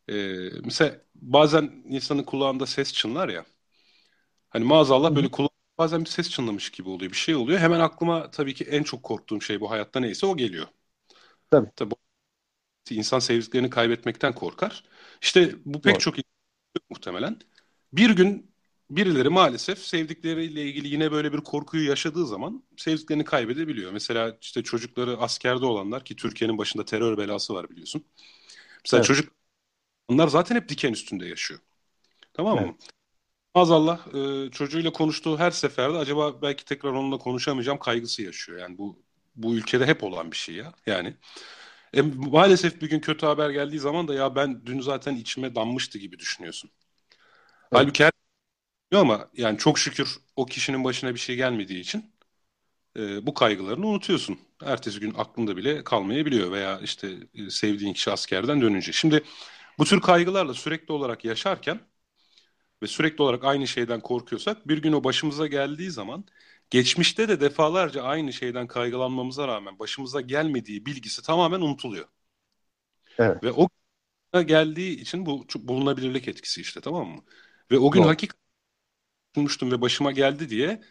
Ee, mesela bazen insanın kulağında ses çınlar ya. Hani maazallah böyle kulağında bazen bir ses çınlamış gibi oluyor. Bir şey oluyor. Hemen aklıma tabii ki en çok korktuğum şey bu hayatta neyse o geliyor. Tabii. Tabii insan sevdiklerini kaybetmekten korkar. İşte bu pek Doğru. çok muhtemelen. Bir gün birileri maalesef sevdikleriyle ilgili yine böyle bir korkuyu yaşadığı zaman sevdiklerini kaybedebiliyor. Mesela işte çocukları askerde olanlar ki Türkiye'nin başında terör belası var biliyorsun. Mesela evet. çocuk onlar zaten hep diken üstünde yaşıyor. Tamam mı? Evet. Maazallah e, çocuğuyla konuştuğu her seferde acaba belki tekrar onunla konuşamayacağım kaygısı yaşıyor. Yani bu bu ülkede hep olan bir şey ya. Yani e, maalesef bir gün kötü haber geldiği zaman da ya ben dün zaten içime dammıştı gibi düşünüyorsun. Evet. Halbuki her ama yani çok şükür o kişinin başına bir şey gelmediği için e, bu kaygılarını unutuyorsun. Ertesi gün aklında bile kalmayabiliyor veya işte e, sevdiğin kişi askerden dönünce. Şimdi bu tür kaygılarla sürekli olarak yaşarken ve sürekli olarak aynı şeyden korkuyorsak bir gün o başımıza geldiği zaman geçmişte de defalarca aynı şeyden kaygılanmamıza rağmen başımıza gelmediği bilgisi tamamen unutuluyor. Evet. Ve o geldiği için bu bulunabilirlik etkisi işte tamam mı? Ve o gün Doğru. hakikaten düşünmüştüm ve başıma geldi diye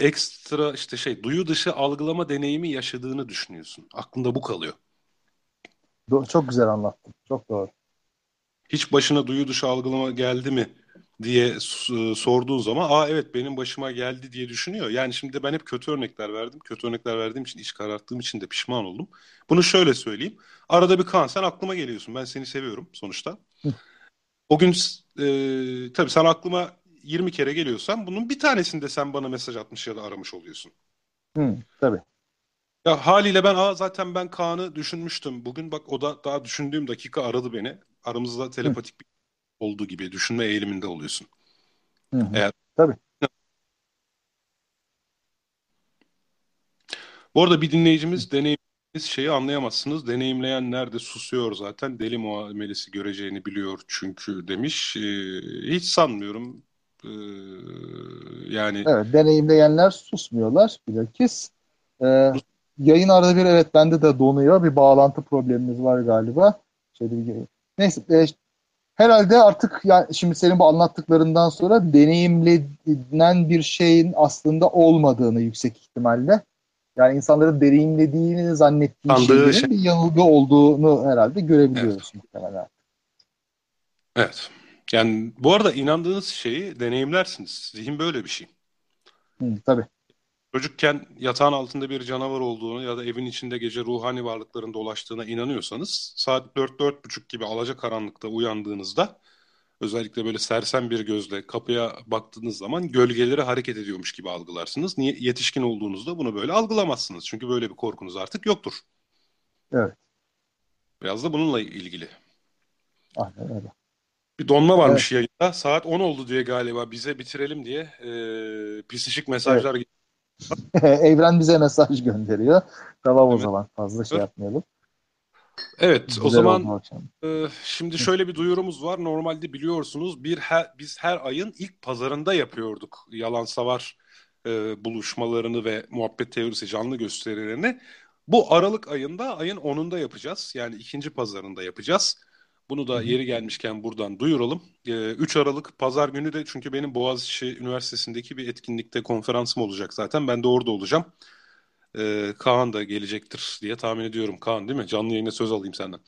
ekstra işte şey duyu dışı algılama deneyimi yaşadığını düşünüyorsun. Aklında bu kalıyor. Çok güzel anlattın. Çok doğru. Hiç başına duyu dışı algılama geldi mi diye sorduğun zaman aa evet benim başıma geldi diye düşünüyor. Yani şimdi de ben hep kötü örnekler verdim. Kötü örnekler verdiğim için iş kararttığım için de pişman oldum. Bunu şöyle söyleyeyim. Arada bir kan sen aklıma geliyorsun. Ben seni seviyorum sonuçta. O gün e, tabii sen aklıma 20 kere geliyorsan bunun bir tanesinde sen bana mesaj atmış ya da aramış oluyorsun. Hı, tabii. Ya haliyle ben aa zaten ben Kaan'ı düşünmüştüm. Bugün bak o da daha düşündüğüm dakika aradı beni. Aramızda telepatik Hı. bir olduğu gibi düşünme eğiliminde oluyorsun. Hı hı. Eğer Tabii. Bu arada bir dinleyicimiz deneyiminiz şeyi anlayamazsınız. Deneyimleyenler de susuyor zaten. Deli muamelesi göreceğini biliyor çünkü demiş. Ee, hiç sanmıyorum. Ee, yani Evet, deneyimleyenler susmuyorlar bilakis. Ee, yayın arada bir evet bende de donuyor. Bir bağlantı problemimiz var galiba. Şöyle bir Neyse e, herhalde artık yani şimdi senin bu anlattıklarından sonra deneyimlenen bir şeyin aslında olmadığını yüksek ihtimalle yani insanların deneyimlediğini zannettiği Sandığı şeylerin şey. bir yanılgı olduğunu herhalde görebiliyoruz evet. muhtemelen. Evet. Yani bu arada inandığınız şeyi deneyimlersiniz. Zihin böyle bir şey. Hı, tabii. Çocukken yatağın altında bir canavar olduğunu ya da evin içinde gece ruhani varlıkların dolaştığına inanıyorsanız saat 4-4.30 gibi alacakaranlıkta uyandığınızda özellikle böyle sersem bir gözle kapıya baktığınız zaman gölgeleri hareket ediyormuş gibi algılarsınız. Niye yetişkin olduğunuzda bunu böyle algılamazsınız. Çünkü böyle bir korkunuz artık yoktur. Evet. Biraz da bununla ilgili. Aynen öyle. Bir donma varmış yayında. Saat 10 oldu diye galiba bize bitirelim diye e, psişik mesajlar (laughs) Evren bize mesaj gönderiyor. Tamam o Evet. zaman fazla şey Evet. yapmayalım. Evet, o Güzel zaman bu akşam. e, şimdi şöyle bir duyurumuz var. Normalde biliyorsunuz bir her, biz her ayın ilk pazarında yapıyorduk yalan savar e, buluşmalarını ve muhabbet teorisi canlı gösterilerini. Bu Aralık ayında ayın 10'unda yapacağız. Yani ikinci pazarında yapacağız. Bunu da yeri gelmişken buradan duyuralım. E, 3 Aralık pazar günü de çünkü benim Boğaziçi Üniversitesi'ndeki bir etkinlikte konferansım olacak zaten. Ben de orada olacağım. E, Kaan da gelecektir diye tahmin ediyorum. Kaan değil mi? Canlı yayına söz alayım senden.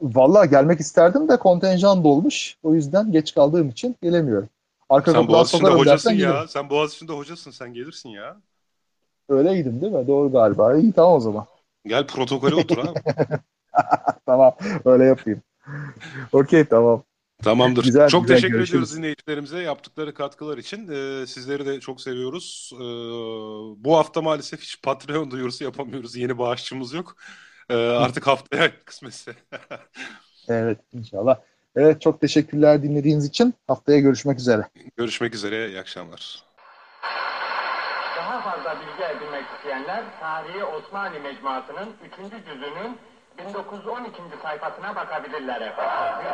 Vallahi gelmek isterdim de kontenjan dolmuş. O yüzden geç kaldığım için gelemiyorum. Arka Sen Boğaziçi'nde hocasın ya. Sen Boğaziçi'nde hocasın. Sen gelirsin ya. Öyleydim değil mi? Doğru galiba. İyi tamam o zaman. Gel protokole otur abi. (laughs) Tamam öyle yapayım. (laughs) Okey tamam. Tamamdır. Güzel, çok güzel, teşekkür görüşürüz. ediyoruz dinleyicilerimize yaptıkları katkılar için. Ee, sizleri de çok seviyoruz. Ee, bu hafta maalesef hiç Patreon duyurusu yapamıyoruz. Yeni bağışçımız yok. Ee, artık haftaya (laughs) kısmetse. (laughs) Evet inşallah. Evet çok teşekkürler dinlediğiniz için. Haftaya görüşmek üzere. Görüşmek üzere. İyi akşamlar. Daha fazla bilgi edinmek isteyenler Tarihi Osmanlı Mecmuası'nın 3. cüzünün 1912. sayfasına bakabilirler efendim.